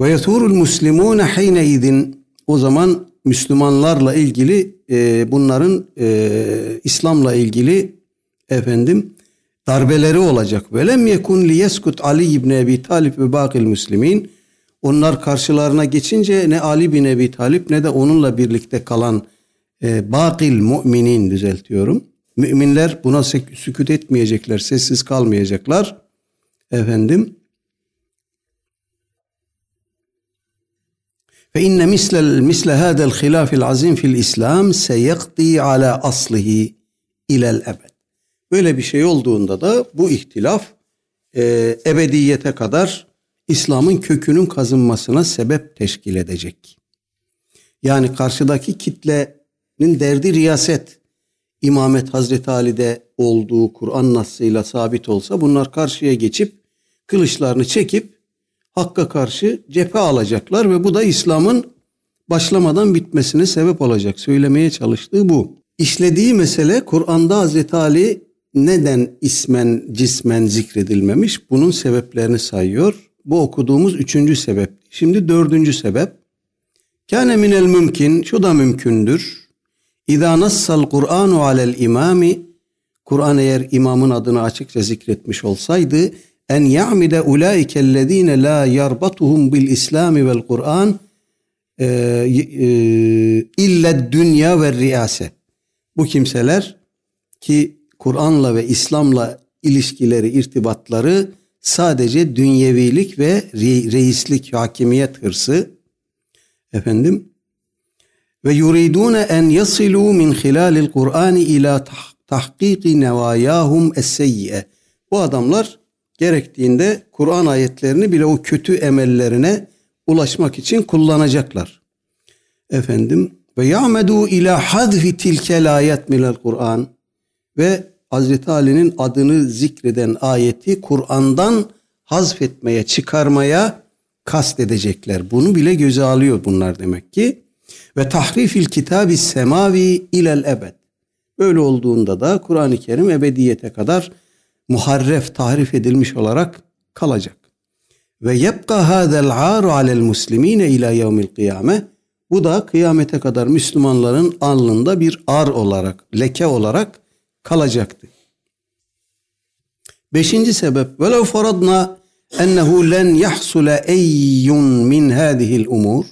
ve yeturul muslimune hine idin o zaman Müslümanlarla ilgili e, bunların e, İslam'la ilgili efendim darbeleri olacak. Ve lem yekun liyeskut Ali ibn Ebi Talib ve bakil müslimin. Onlar karşılarına geçince ne Ali bin Ebi Talip ne de onunla birlikte kalan e, bakil müminin düzeltiyorum. Müminler buna sükut etmeyecekler, sessiz kalmayacaklar. Efendim. İnne misle misle hada'l hilafil azim fil İslam seyekdi ala aslihi ilel ebed. Böyle bir şey olduğunda da bu ihtilaf e, ebediyete kadar İslam'ın kökünün kazınmasına sebep teşkil edecek. Yani karşıdaki kitlenin derdi riyaset, imamet Hazreti Ali'de olduğu Kur'an nasıyla sabit olsa bunlar karşıya geçip kılıçlarını çekip Hakk'a karşı cephe alacaklar ve bu da İslam'ın başlamadan bitmesine sebep olacak. Söylemeye çalıştığı bu. İşlediği mesele Kur'an'da Hazreti Ali neden ismen cismen zikredilmemiş? Bunun sebeplerini sayıyor. Bu okuduğumuz üçüncü sebep. Şimdi dördüncü sebep. Kâne minel mümkün, şu da mümkündür. İzâ nassal Kur'anu alel imami, Kur'an eğer imamın adını açıkça zikretmiş olsaydı, en ya'mide ulaikellezine la yarbatuhum bil İslami vel Kur'an e, e, illa dünya ve riyase. Bu kimseler ki Kur'an'la ve İslam'la ilişkileri, irtibatları sadece dünyevilik ve reislik, hakimiyet hırsı. Efendim ve yuridune en yasilu min hilalil Kur'ani ila tahkiki nevayahum es Bu adamlar gerektiğinde Kur'an ayetlerini bile o kötü emellerine ulaşmak için kullanacaklar. Efendim ve ya'medu ila hadfi tilkel ayet minel Kur'an ve Hazreti Ali'nin adını zikreden ayeti Kur'an'dan hazfetmeye, çıkarmaya kast edecekler. Bunu bile göze alıyor bunlar demek ki. Ve tahrifil kitabı semavi ilel ebed. Böyle olduğunda da Kur'an-ı Kerim ebediyete kadar muharref, tahrif edilmiş olarak kalacak. Ve yebqa hadel aru alel muslimine ila yevmil kıyame. Bu da kıyamete kadar Müslümanların alnında bir ar olarak, leke olarak kalacaktı. Beşinci sebep velev faradna ennehu len yahsule eyyun min hadihil umur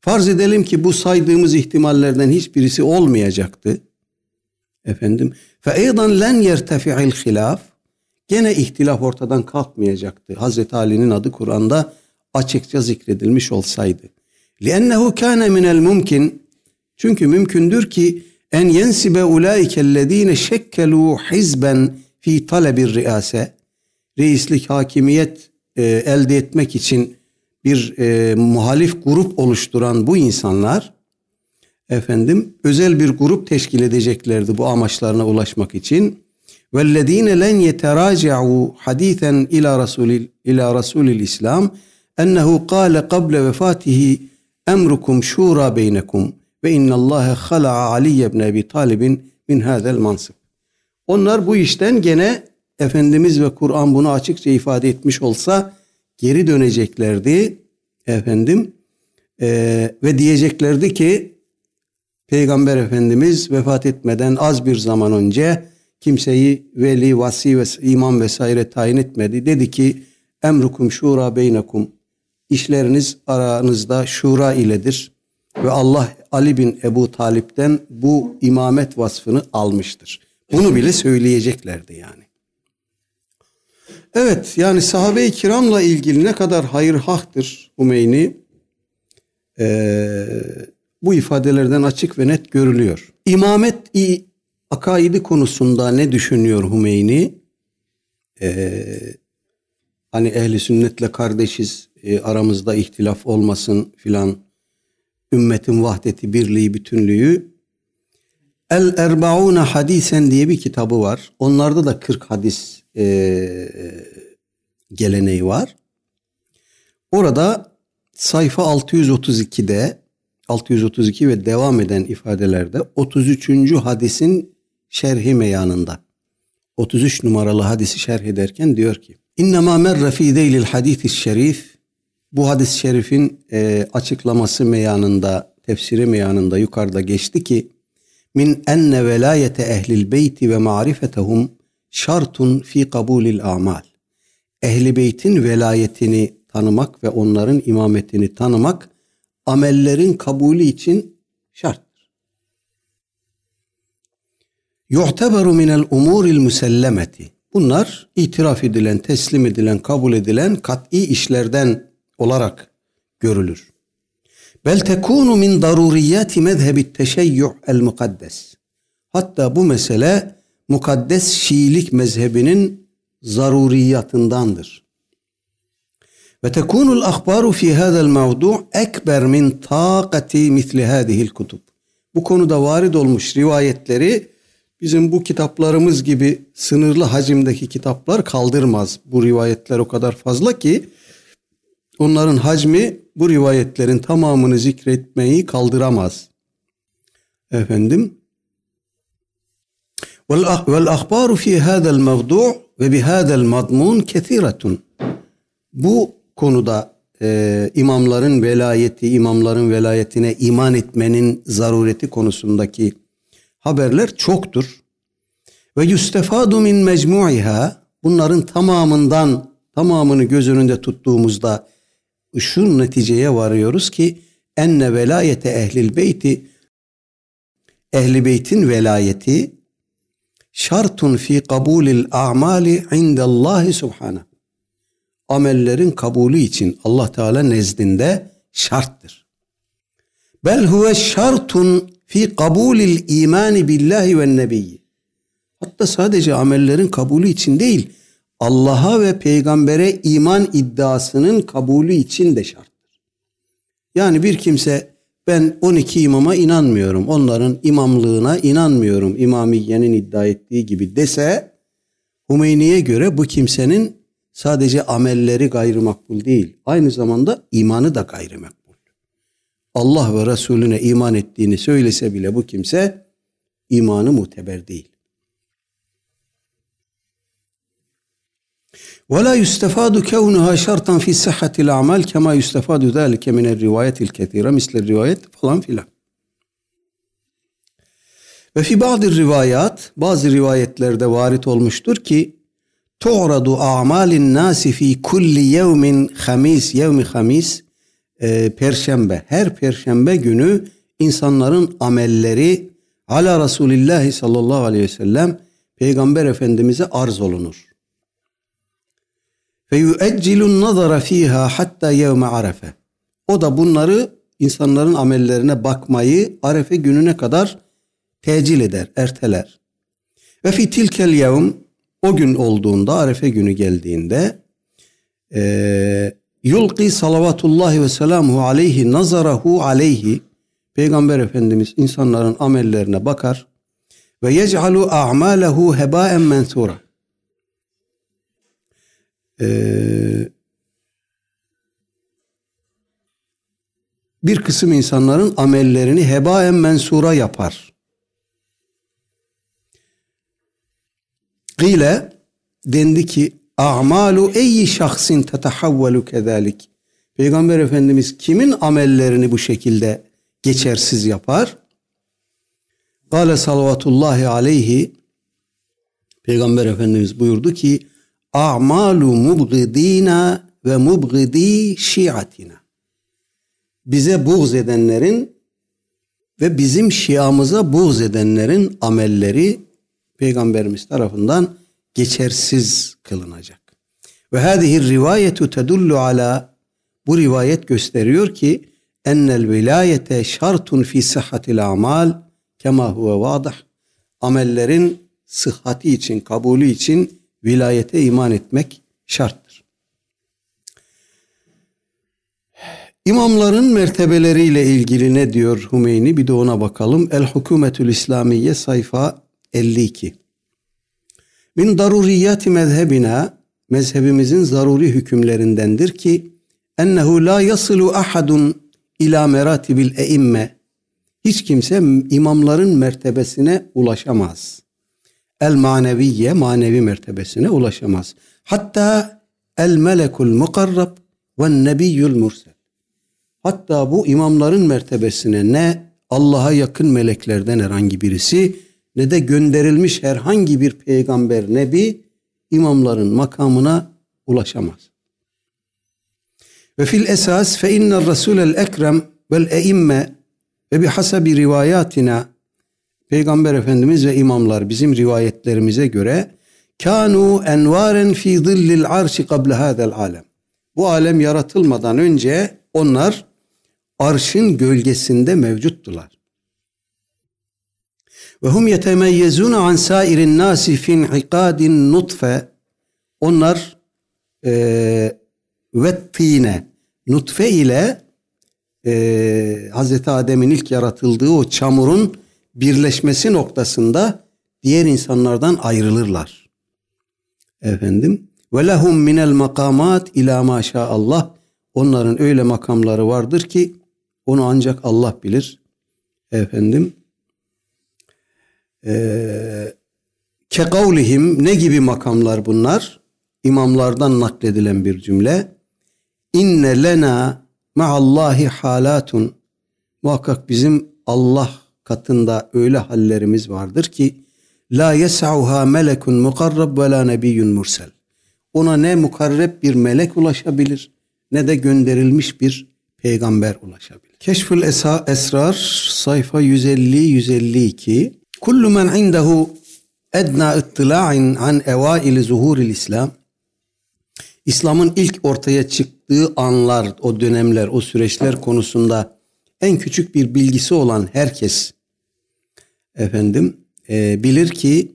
farz edelim ki bu saydığımız ihtimallerden hiçbirisi olmayacaktı. Efendim fe eydan len yertefi'il hilaf gene ihtilaf ortadan kalkmayacaktı. Hazreti Ali'nin adı Kur'an'da açıkça zikredilmiş olsaydı. لِأَنَّهُ كَانَ مِنَ الْمُمْكِنِ Çünkü mümkündür ki en yensibe ulaikellezine şekkelu hizben fi talebir riase reislik hakimiyet e, elde etmek için bir e, muhalif grup oluşturan bu insanlar efendim özel bir grup teşkil edeceklerdi bu amaçlarına ulaşmak için. Vellezine len yeteraca'u hadisen ila rasulil ila rasulil İslam ennehu kâle kable vefatihi emrukum şura beynekum ve innallâhe khala'a Ali ibn Ebi Talib'in min hadel mansıp. Onlar bu işten gene Efendimiz ve Kur'an bunu açıkça ifade etmiş olsa geri döneceklerdi efendim ee, ve diyeceklerdi ki Peygamber Efendimiz vefat etmeden az bir zaman önce kimseyi veli, vasi ve imam vesaire tayin etmedi. Dedi ki emrukum şura beynekum işleriniz aranızda şura iledir ve Allah Ali bin Ebu Talip'ten bu imamet vasfını almıştır. Bunu bile söyleyeceklerdi yani. Evet yani sahabe-i kiramla ilgili ne kadar hayır haktır Hümeyni ee, bu ifadelerden açık ve net görülüyor. İmamet akaidi konusunda ne düşünüyor Hümeyni? Ee, hani ehli sünnetle kardeşiz e, aramızda ihtilaf olmasın filan ümmetin vahdeti birliği bütünlüğü El Erbauna Hadisen diye bir kitabı var. Onlarda da 40 hadis e, geleneği var. Orada sayfa 632'de 632 ve devam eden ifadelerde 33. hadisin şerhi meyanında 33 numaralı hadisi şerh ederken diyor ki İnnemâ merre fî zeylil hadîs şerif bu hadis-i şerifin e, açıklaması meyanında, tefsiri meyanında yukarıda geçti ki min enne velayete ehlil beyti ve marifetehum şartun fi kabulil amal. Ehli beytin velayetini tanımak ve onların imametini tanımak amellerin kabulü için şarttır. Yu'teberu minel umuril müsellemeti. Bunlar itiraf edilen, teslim edilen, kabul edilen kat'i işlerden olarak görülür. Bel tekunu min daruriyati mezhebi teşeyyü el mukaddes. Hatta bu mesele mukaddes Şiilik mezhebinin zaruriyatındandır. Ve tekunul ahbaru fi hadal mevdu ekber min taqati misli hadihil kutub. Bu konuda varid olmuş rivayetleri bizim bu kitaplarımız gibi sınırlı hacimdeki kitaplar kaldırmaz. Bu rivayetler o kadar fazla ki onların hacmi bu rivayetlerin tamamını zikretmeyi kaldıramaz. Efendim vel ahbaru fi hadal mevdu ve bi hadal madmun kesiretun. Bu konuda e, imamların velayeti, imamların velayetine iman etmenin zarureti konusundaki haberler çoktur. Ve yustefadu min mecmu'iha bunların tamamından tamamını göz önünde tuttuğumuzda şu neticeye varıyoruz ki enne velayete ehlil beyti ehli beytin velayeti şartun fi kabulil a'mali indallahi subhanahu amellerin kabulü için Allah Teala nezdinde şarttır. Bel huve şartun fi kabulil imani billahi ve nebiyyi. Hatta sadece amellerin kabulü için değil, Allah'a ve peygambere iman iddiasının kabulü için de şarttır. Yani bir kimse ben 12 imama inanmıyorum, onların imamlığına inanmıyorum, İmamiye'nin iddia ettiği gibi dese, Hümeyni'ye göre bu kimsenin sadece amelleri gayrimakbul değil, aynı zamanda imanı da gayrimakbul. Allah ve Resulüne iman ettiğini söylese bile bu kimse imanı muteber değil. ولا يستفاد كونها شرطا في صحة الأعمال كما يستفاد ذلك من الروايات الكثيرة مثل الروايات falan filan. Ve fi bazı rivayat, bazı rivayetlerde varit olmuştur ki tu'radu a'malin nasi fi kulli yevmin hamis, yevmi hamis, e, perşembe, her perşembe günü insanların amelleri ala Resulillahi sallallahu aleyhi ve sellem Peygamber Efendimiz'e arz olunur. Yueccilun nazara fiha hatta yevme arefe. O da bunları insanların amellerine bakmayı Arefe gününe kadar tecil eder, erteler. Ve fi tilkel yevm o gün olduğunda, Arefe günü geldiğinde e, yulqi salavatullahi ve selamuhu aleyhi nazarahu aleyhi Peygamber Efendimiz insanların amellerine bakar ve yec'alu a'malehu hebaen mensura. Ee, bir kısım insanların amellerini hebaen mensura yapar. Gile dendi ki a'malu eyyi şahsin tetehavvelu kezalik. Peygamber Efendimiz kimin amellerini bu şekilde geçersiz yapar? Kale salavatullahi aleyhi Peygamber Efendimiz buyurdu ki a'malu mubgidina ve mubgidi şiatina. Bize buğz edenlerin ve bizim şiamıza buğz edenlerin amelleri Peygamberimiz tarafından geçersiz kılınacak. Ve hadihi rivayetu tedullu ala bu rivayet gösteriyor ki ennel vilayete şartun fi sıhhatil amal kema huve vadah. Amellerin sıhhati için, kabulü için vilayete iman etmek şarttır. İmamların mertebeleriyle ilgili ne diyor Hümeyni? Bir de ona bakalım. El Hükümetül İslamiye sayfa 52. Min daruriyati mezhebina mezhebimizin zaruri hükümlerindendir ki ennehu la yasilu ahadun ila meratibil eimme hiç kimse imamların mertebesine ulaşamaz. El maneviye manevi mertebesine ulaşamaz. Hatta el melekul mukarrab ve nebiyyul mursel. Hatta bu imamların mertebesine ne Allah'a yakın meleklerden herhangi birisi ne de gönderilmiş herhangi bir peygamber, nebi imamların makamına ulaşamaz. Ve fil esas fe inner rasulel ekrem vel eimme ve bihasabi rivayatina Peygamber Efendimiz ve imamlar bizim rivayetlerimize göre kanu envaren fi zillil arşi kable hadel alem. Bu alem yaratılmadan önce onlar arşın gölgesinde mevcuttular. Ve hum yetemeyyezun an sairin nasi fin ikadin nutfe. Onlar e, ve nutfe ile e, Hazreti Adem'in ilk yaratıldığı o çamurun birleşmesi noktasında diğer insanlardan ayrılırlar. Efendim ve lehum minel makamat ila maşallah onların öyle makamları vardır ki onu ancak Allah bilir. Efendim ee, kekavlihim ne gibi makamlar bunlar? İmamlardan nakledilen bir cümle. İnne lena ma'allahi halatun. Muhakkak bizim Allah katında öyle hallerimiz vardır ki la yes'uha melekun mukarrab ve la nebiyyun mursel. Ona ne mukarreb bir melek ulaşabilir ne de gönderilmiş bir peygamber ulaşabilir. Keşfül Esrar sayfa 150 152 Kullu men indehu edna ittila'in an evaili zuhuril İslam. İslam'ın ilk ortaya çıktığı anlar, o dönemler, o süreçler konusunda en küçük bir bilgisi olan herkes efendim e, bilir ki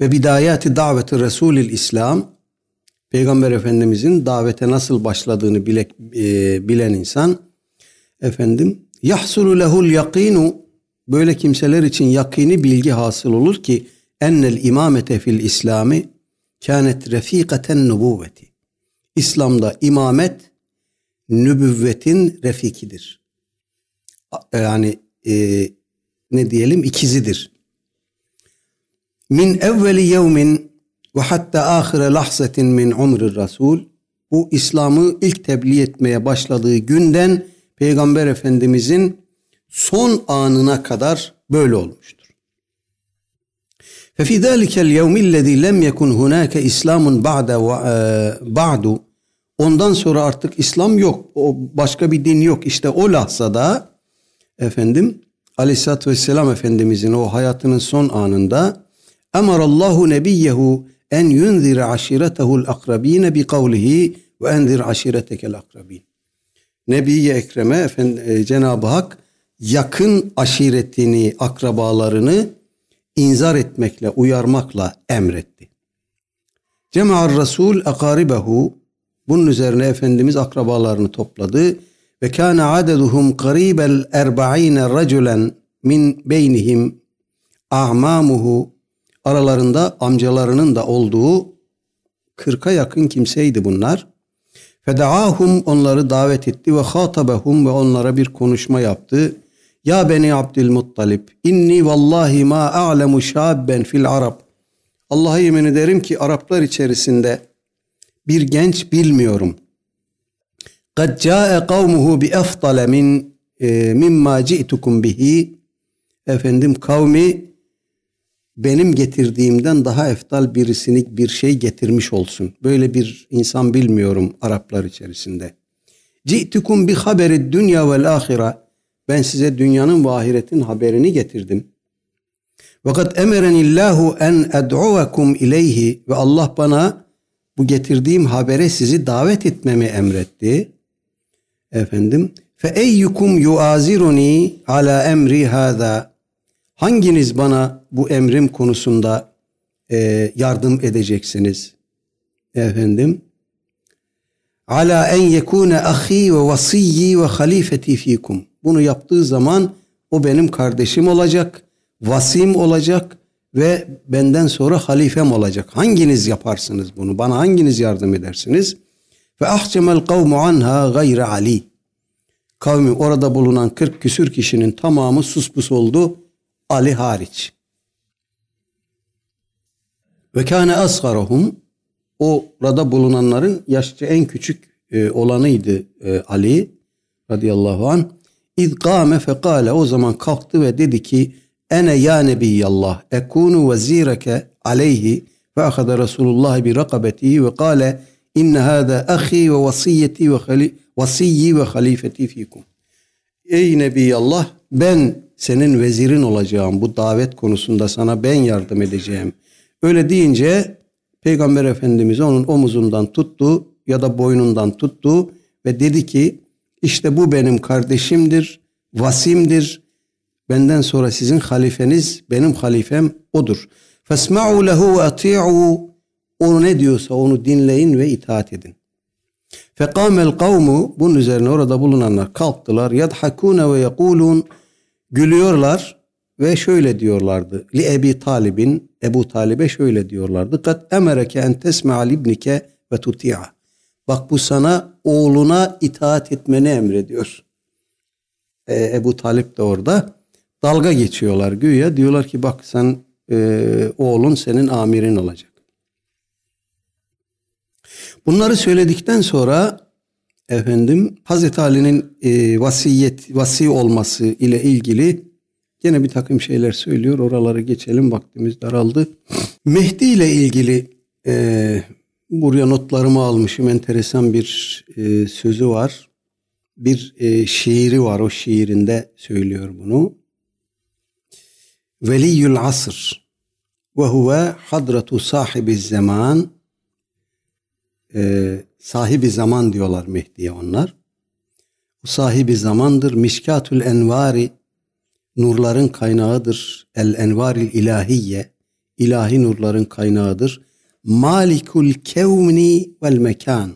ve bidayati daveti Resulil İslam Peygamber Efendimizin davete nasıl başladığını bile, e, bilen insan efendim yahsulu lehul yakinu böyle kimseler için yakini bilgi hasıl olur ki ennel imamete fil İslami kânet refikaten nubuvveti. İslam'da imamet nübüvvetin refikidir. Yani e, ne diyelim ikizidir. Min evveli yevmin ve hatta ahire lahzetin min umri rasul bu İslam'ı ilk tebliğ etmeye başladığı günden Peygamber Efendimizin son anına kadar böyle olmuştur. Fi zalikel yevmillezî lem yekun hunâke İslamun ba'de e, ba'du ondan sonra artık İslam yok. O başka bir din yok. İşte o lahzada efendim Aleyhisselatü Vesselam Efendimizin o hayatının son anında emarallahu nebiyyehu en yunzir aşiretehul akrabine bi kavlihi ve enzir aşiretekel akrabin. Nebi Ekrem'e e, Cenab-ı Hak yakın aşiretini, akrabalarını inzar etmekle, uyarmakla emretti. Cema'ar Resul akaribehu bunun üzerine Efendimiz akrabalarını topladı ve kana adeduhum qaribel erba'ine raculen min beynihim a'mamuhu aralarında amcalarının da olduğu kırka yakın kimseydi bunlar. Fedaahum onları davet etti ve hatabehum ve onlara bir konuşma yaptı. Ya beni Abdülmuttalip inni vallahi ma a'lemu şabben fil Arap. Allah'a yemin ederim ki Araplar içerisinde bir genç bilmiyorum. Kad ca'e kavmuhu bi eftale min e, mimma ci'tukum bihi. Efendim kavmi benim getirdiğimden daha eftal birisini bir şey getirmiş olsun. Böyle bir insan bilmiyorum Araplar içerisinde. Ci'tukum bi haberi dünya vel ahire. Ben size dünyanın ve ahiretin haberini getirdim. Fakat emerenillahu en ed'uvekum ileyhi ve Allah bana bu getirdiğim habere sizi davet etmemi emretti. Efendim, fe eyyukum yuaziruni ala emri hada. Hanginiz bana bu emrim konusunda e, yardım edeceksiniz? Efendim, ala en yekune ahi ve vasiyyi ve halifeti fikum. Bunu yaptığı zaman o benim kardeşim olacak, vasim olacak ve benden sonra halifem olacak. Hanginiz yaparsınız bunu? Bana hanginiz yardım edersiniz? Ve ahcemel kavmu anha gayre ali. Kavmi orada bulunan 40 küsür kişinin tamamı suspus oldu. Ali hariç. Ve kâne asgarahum orada bulunanların yaşça en küçük e, olanıydı e, Ali radıyallahu an. İz kâme fekâle o zaman kalktı ve dedi ki ene ya nebiyallah ekunu vezireke aleyhi ve ahada Resulullah bi rakabetihi ve kâle inne hâdâ ahi ve vasiyeti ve vasiyyi ve halifeti fikum. Ey Nebiyallah ben senin vezirin olacağım bu davet konusunda sana ben yardım edeceğim. Öyle deyince Peygamber Efendimiz onun omuzundan tuttu ya da boynundan tuttu ve dedi ki işte bu benim kardeşimdir, vasimdir, Benden sonra sizin halifeniz, benim halifem odur. Fesma'u lehu ve ati'u. Onu ne diyorsa onu dinleyin ve itaat edin. Fekamel kavmu bunun üzerine orada bulunanlar kalktılar. Yadhakune ve yekulun gülüyorlar ve şöyle diyorlardı. Li Ebi Talib'in Ebu Talib'e şöyle diyorlardı. Kat emereke en tesme'a libnike ve tuti'a. Bak bu sana oğluna itaat etmeni emrediyor. Ee, Ebu Talip de orada dalga geçiyorlar güya. Diyorlar ki bak sen e, oğlun senin amirin olacak. Bunları söyledikten sonra efendim Hazreti Ali'nin e, vasiyet vasi olması ile ilgili yine bir takım şeyler söylüyor. Oraları geçelim vaktimiz daraldı. Mehdi ile ilgili e, buraya notlarımı almışım. Enteresan bir e, sözü var. Bir e, şiiri var. O şiirinde söylüyor bunu veliyül asr ve huve hadretu sahibi zaman e, sahibi zaman diyorlar Mehdi'ye onlar. O sahibi zamandır. Mişkatül envari nurların kaynağıdır. El envaril ilahiye ilahi nurların kaynağıdır. Malikul kevni vel mekan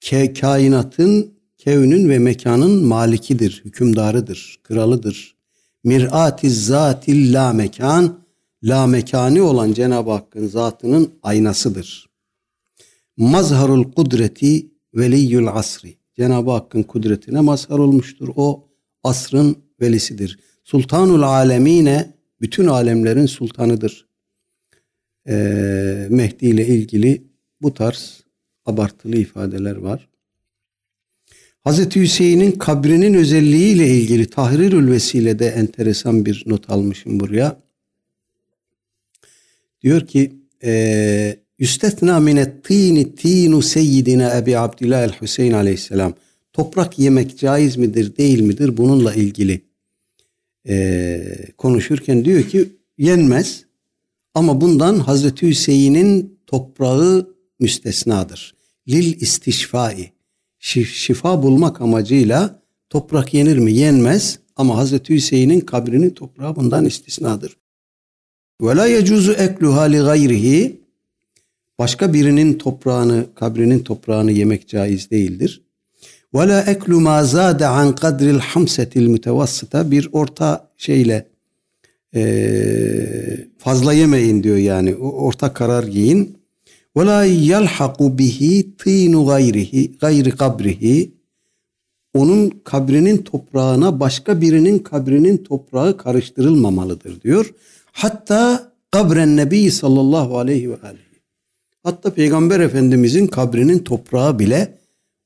Ke, kainatın, kevnün ve mekanın malikidir, hükümdarıdır, kralıdır mir'ati zatil la mekan la mekani olan Cenab-ı Hakk'ın zatının aynasıdır. Mazharul kudreti veliyyul asri. Cenab-ı Hakk'ın kudretine mazhar olmuştur. O asrın velisidir. Sultanul alemine bütün alemlerin sultanıdır. Ee, Mehdi ile ilgili bu tarz abartılı ifadeler var. Hazreti Hüseyin'in kabrinin özelliğiyle ilgili Tahrirül Vesile de enteresan bir not almışım buraya. Diyor ki Yüstetna minet tini tinu seyyidina Ebi Abdillah el Hüseyin aleyhisselam. Toprak yemek caiz midir değil midir bununla ilgili e, konuşurken diyor ki yenmez ama bundan Hazreti Hüseyin'in toprağı müstesnadır. Lil istişfai şifa bulmak amacıyla toprak yenir mi? Yenmez. Ama Hazreti Hüseyin'in kabrinin toprağı bundan istisnadır. Ve la yecuzu ekluha li gayrihi başka birinin toprağını, kabrinin toprağını yemek caiz değildir. Ve la eklu ma zade an kadril hamsetil mütevassıta bir orta şeyle fazla yemeyin diyor yani. Orta karar giyin. Ve la yalhaku bihi tînu gayrihi gayri kabrihi onun kabrinin toprağına başka birinin kabrinin toprağı karıştırılmamalıdır diyor. Hatta kabren nebi sallallahu aleyhi ve aleyhi. Hatta Peygamber Efendimizin kabrinin toprağı bile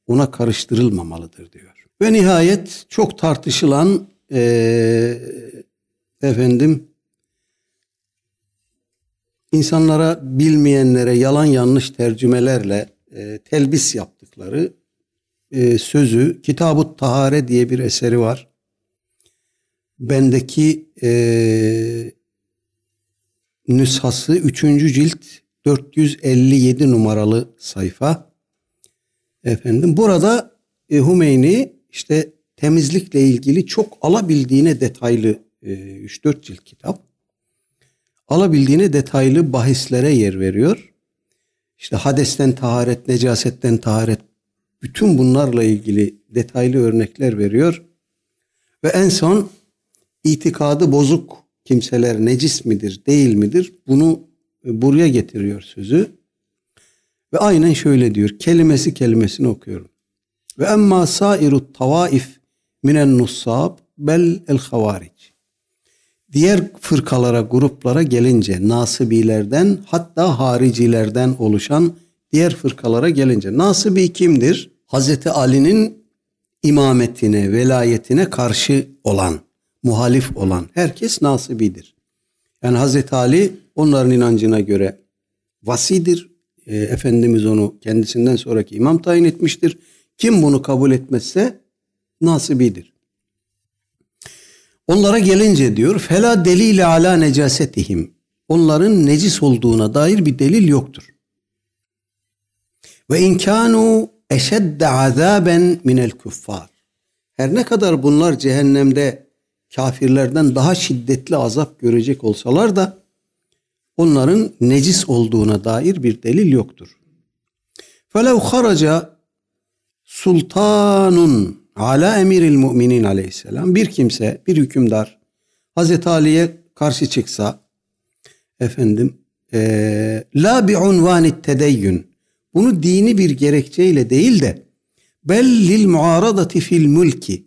ona karıştırılmamalıdır diyor. Ve nihayet çok tartışılan ee, efendim insanlara bilmeyenlere yalan yanlış tercümelerle e, telbis yaptıkları e, sözü Kitab-ı Tahare diye bir eseri var. Bendeki e, nüshası 3. cilt 457 numaralı sayfa. Efendim burada e, Hümeyni işte temizlikle ilgili çok alabildiğine detaylı e, 3-4 cilt kitap. Alabildiğine detaylı bahislere yer veriyor. İşte hadesten taharet, necasetten taharet bütün bunlarla ilgili detaylı örnekler veriyor. Ve en son itikadı bozuk kimseler necis midir, değil midir? Bunu buraya getiriyor sözü. Ve aynen şöyle diyor. Kelimesi kelimesini okuyorum. Ve emma sairu tavaif minen nussab bel el havaric. Diğer fırkalara, gruplara gelince nasibilerden hatta haricilerden oluşan diğer fırkalara gelince nasibi kimdir? Hazreti Ali'nin imametine, velayetine karşı olan, muhalif olan herkes nasibidir. Yani Hazreti Ali onların inancına göre vasidir. E, Efendimiz onu kendisinden sonraki imam tayin etmiştir. Kim bunu kabul etmezse nasibidir. Onlara gelince diyor fela delile ala necasetihim. Onların necis olduğuna dair bir delil yoktur. Ve inkanu eşedde azaben minel kuffar. Her ne kadar bunlar cehennemde kafirlerden daha şiddetli azap görecek olsalar da onların necis olduğuna dair bir delil yoktur. Felev haraca sultanun ala emiril müminin aleyhisselam. Bir kimse bir hükümdar Hazreti Ali'ye karşı çıksa efendim e, la bi unvanit tedeyyün. Bunu dini bir gerekçeyle değil de bellil muaradati fil mulki.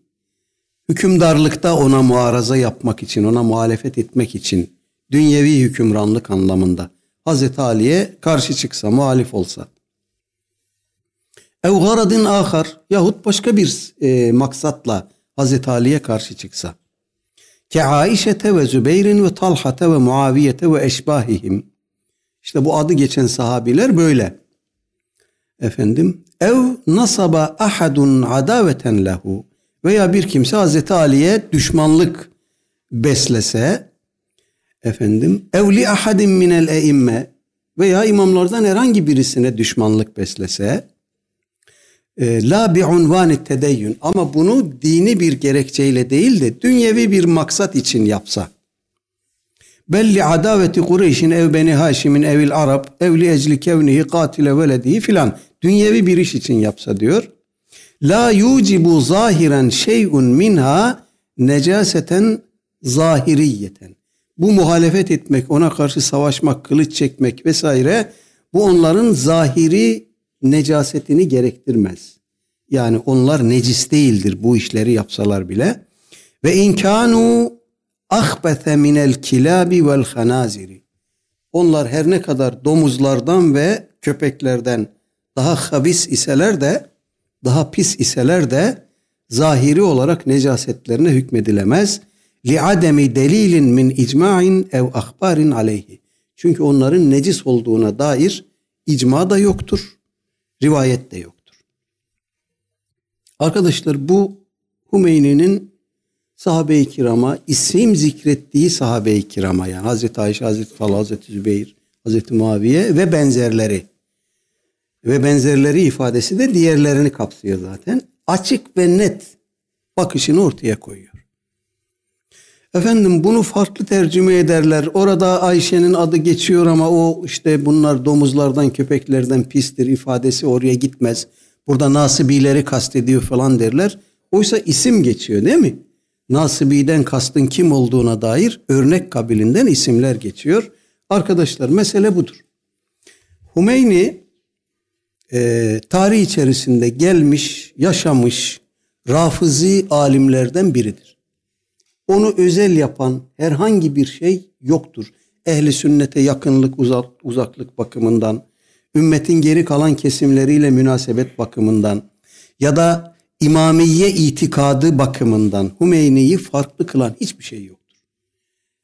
Hükümdarlıkta ona muaraza yapmak için, ona muhalefet etmek için dünyevi hükümranlık anlamında Hazreti Ali'ye karşı çıksa, muhalif olsa. Ev garadın ahar yahut başka bir e, maksatla Hazreti Ali'ye karşı çıksa. Ke Aişete ve Zübeyrin ve Talhate ve Muaviyete ve eşbahihim. İşte bu adı geçen sahabiler böyle. Efendim, ev nasaba ahadun adaveten lehu veya bir kimse Hazreti Ali'ye düşmanlık beslese efendim evli ahadin minel eimme veya imamlardan herhangi birisine düşmanlık beslese la bi unvani tedeyyün. Ama bunu dini bir gerekçeyle değil de dünyevi bir maksat için yapsa. Belli adaveti Kureyş'in ev beni Haşim'in evil Arap evli ecli kevnihi katile veledihi filan. Dünyevi bir iş için yapsa diyor. La yucibu zahiren şey'un minha necaseten zahiriyeten. Bu muhalefet etmek, ona karşı savaşmak, kılıç çekmek vesaire bu onların zahiri necasetini gerektirmez. Yani onlar necis değildir bu işleri yapsalar bile. Ve inkanu ahbete minel kilabi vel hanaziri. Onlar her ne kadar domuzlardan ve köpeklerden daha habis iseler de daha pis iseler de zahiri olarak necasetlerine hükmedilemez. Li ademi delilin min icma'in ev ahbarin aleyhi. Çünkü onların necis olduğuna dair icma da yoktur, rivayet de yoktur. Arkadaşlar bu Hümeyni'nin sahabe-i kirama isim zikrettiği sahabe-i kirama yani Hazreti Ayşe, Hazreti Talha, Hazreti Zübeyir, Hazreti Muaviye ve benzerleri ve benzerleri ifadesi de diğerlerini kapsıyor zaten. Açık ve net bakışını ortaya koyuyor. Efendim bunu farklı tercüme ederler. Orada Ayşe'nin adı geçiyor ama o işte bunlar domuzlardan köpeklerden pistir ifadesi oraya gitmez. Burada nasibileri kastediyor falan derler. Oysa isim geçiyor değil mi? Nasibi'den kastın kim olduğuna dair örnek kabilinden isimler geçiyor. Arkadaşlar mesele budur. Hümeyni e, tarih içerisinde gelmiş, yaşamış rafızi alimlerden biridir. Onu özel yapan herhangi bir şey yoktur. Ehli sünnete yakınlık, uzak, uzaklık bakımından, ümmetin geri kalan kesimleriyle münasebet bakımından ya da imamiye itikadı bakımından Hümeyni'yi farklı kılan hiçbir şey yoktur.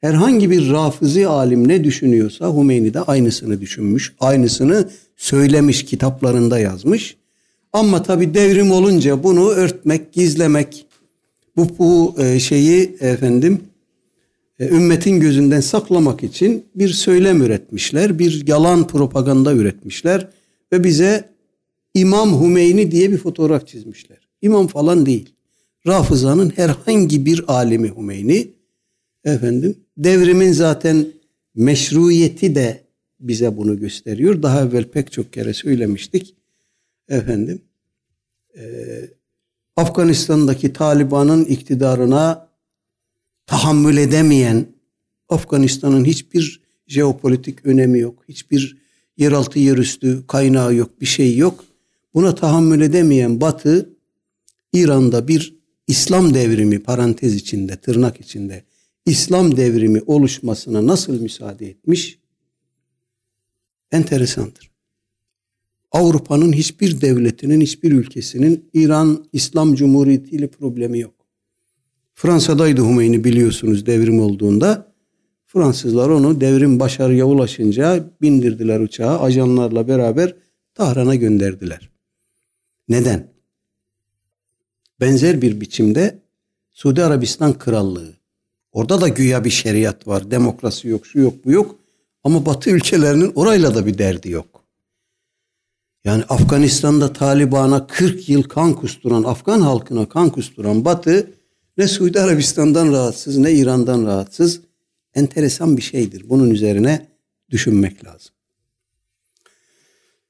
Herhangi bir rafızi alim ne düşünüyorsa Hümeyni de aynısını düşünmüş, aynısını söylemiş, kitaplarında yazmış. Ama tabi devrim olunca bunu örtmek, gizlemek, bu, bu e, şeyi efendim e, ümmetin gözünden saklamak için bir söylem üretmişler, bir yalan propaganda üretmişler ve bize İmam Hümeyni diye bir fotoğraf çizmişler. İmam falan değil. Rafızanın herhangi bir alimi Hümeyni efendim devrimin zaten meşruiyeti de bize bunu gösteriyor. Daha evvel pek çok kere söylemiştik. Efendim e, Afganistan'daki Taliban'ın iktidarına tahammül edemeyen Afganistan'ın hiçbir jeopolitik önemi yok. Hiçbir yeraltı yerüstü kaynağı yok, bir şey yok. Buna tahammül edemeyen Batı İran'da bir İslam devrimi parantez içinde, tırnak içinde İslam devrimi oluşmasına nasıl müsaade etmiş? Enteresandır. Avrupa'nın hiçbir devletinin, hiçbir ülkesinin İran İslam Cumhuriyeti ile problemi yok. Fransa'daydı Hümeyni biliyorsunuz devrim olduğunda. Fransızlar onu devrim başarıya ulaşınca bindirdiler uçağa, ajanlarla beraber Tahran'a gönderdiler. Neden? Benzer bir biçimde Suudi Arabistan Krallığı. Orada da güya bir şeriat var. Demokrasi yok, şu yok, bu yok. Ama Batı ülkelerinin orayla da bir derdi yok. Yani Afganistan'da Taliban'a 40 yıl kan kusturan, Afgan halkına kan kusturan Batı ne Suudi Arabistan'dan rahatsız ne İran'dan rahatsız. Enteresan bir şeydir. Bunun üzerine düşünmek lazım.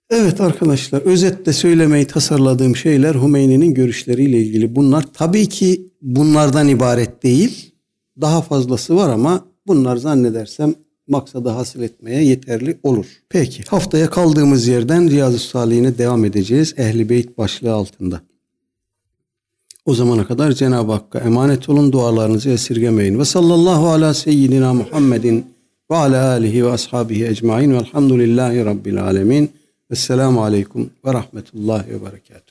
Evet arkadaşlar özetle söylemeyi tasarladığım şeyler Hümeyni'nin görüşleriyle ilgili. Bunlar tabii ki bunlardan ibaret değil. Daha fazlası var ama bunlar zannedersem maksadı hasıl etmeye yeterli olur. Peki haftaya kaldığımız yerden Riyazu Salihine devam edeceğiz. Ehli Beyt başlığı altında. O zamana kadar Cenab-ı Hakk'a emanet olun dualarınızı esirgemeyin. Ve sallallahu ala seyyidina Muhammedin ve ala alihi ve ashabihi ecmain velhamdülillahi rabbil alemin. Esselamu aleyküm ve rahmetullahi ve berekatuhu.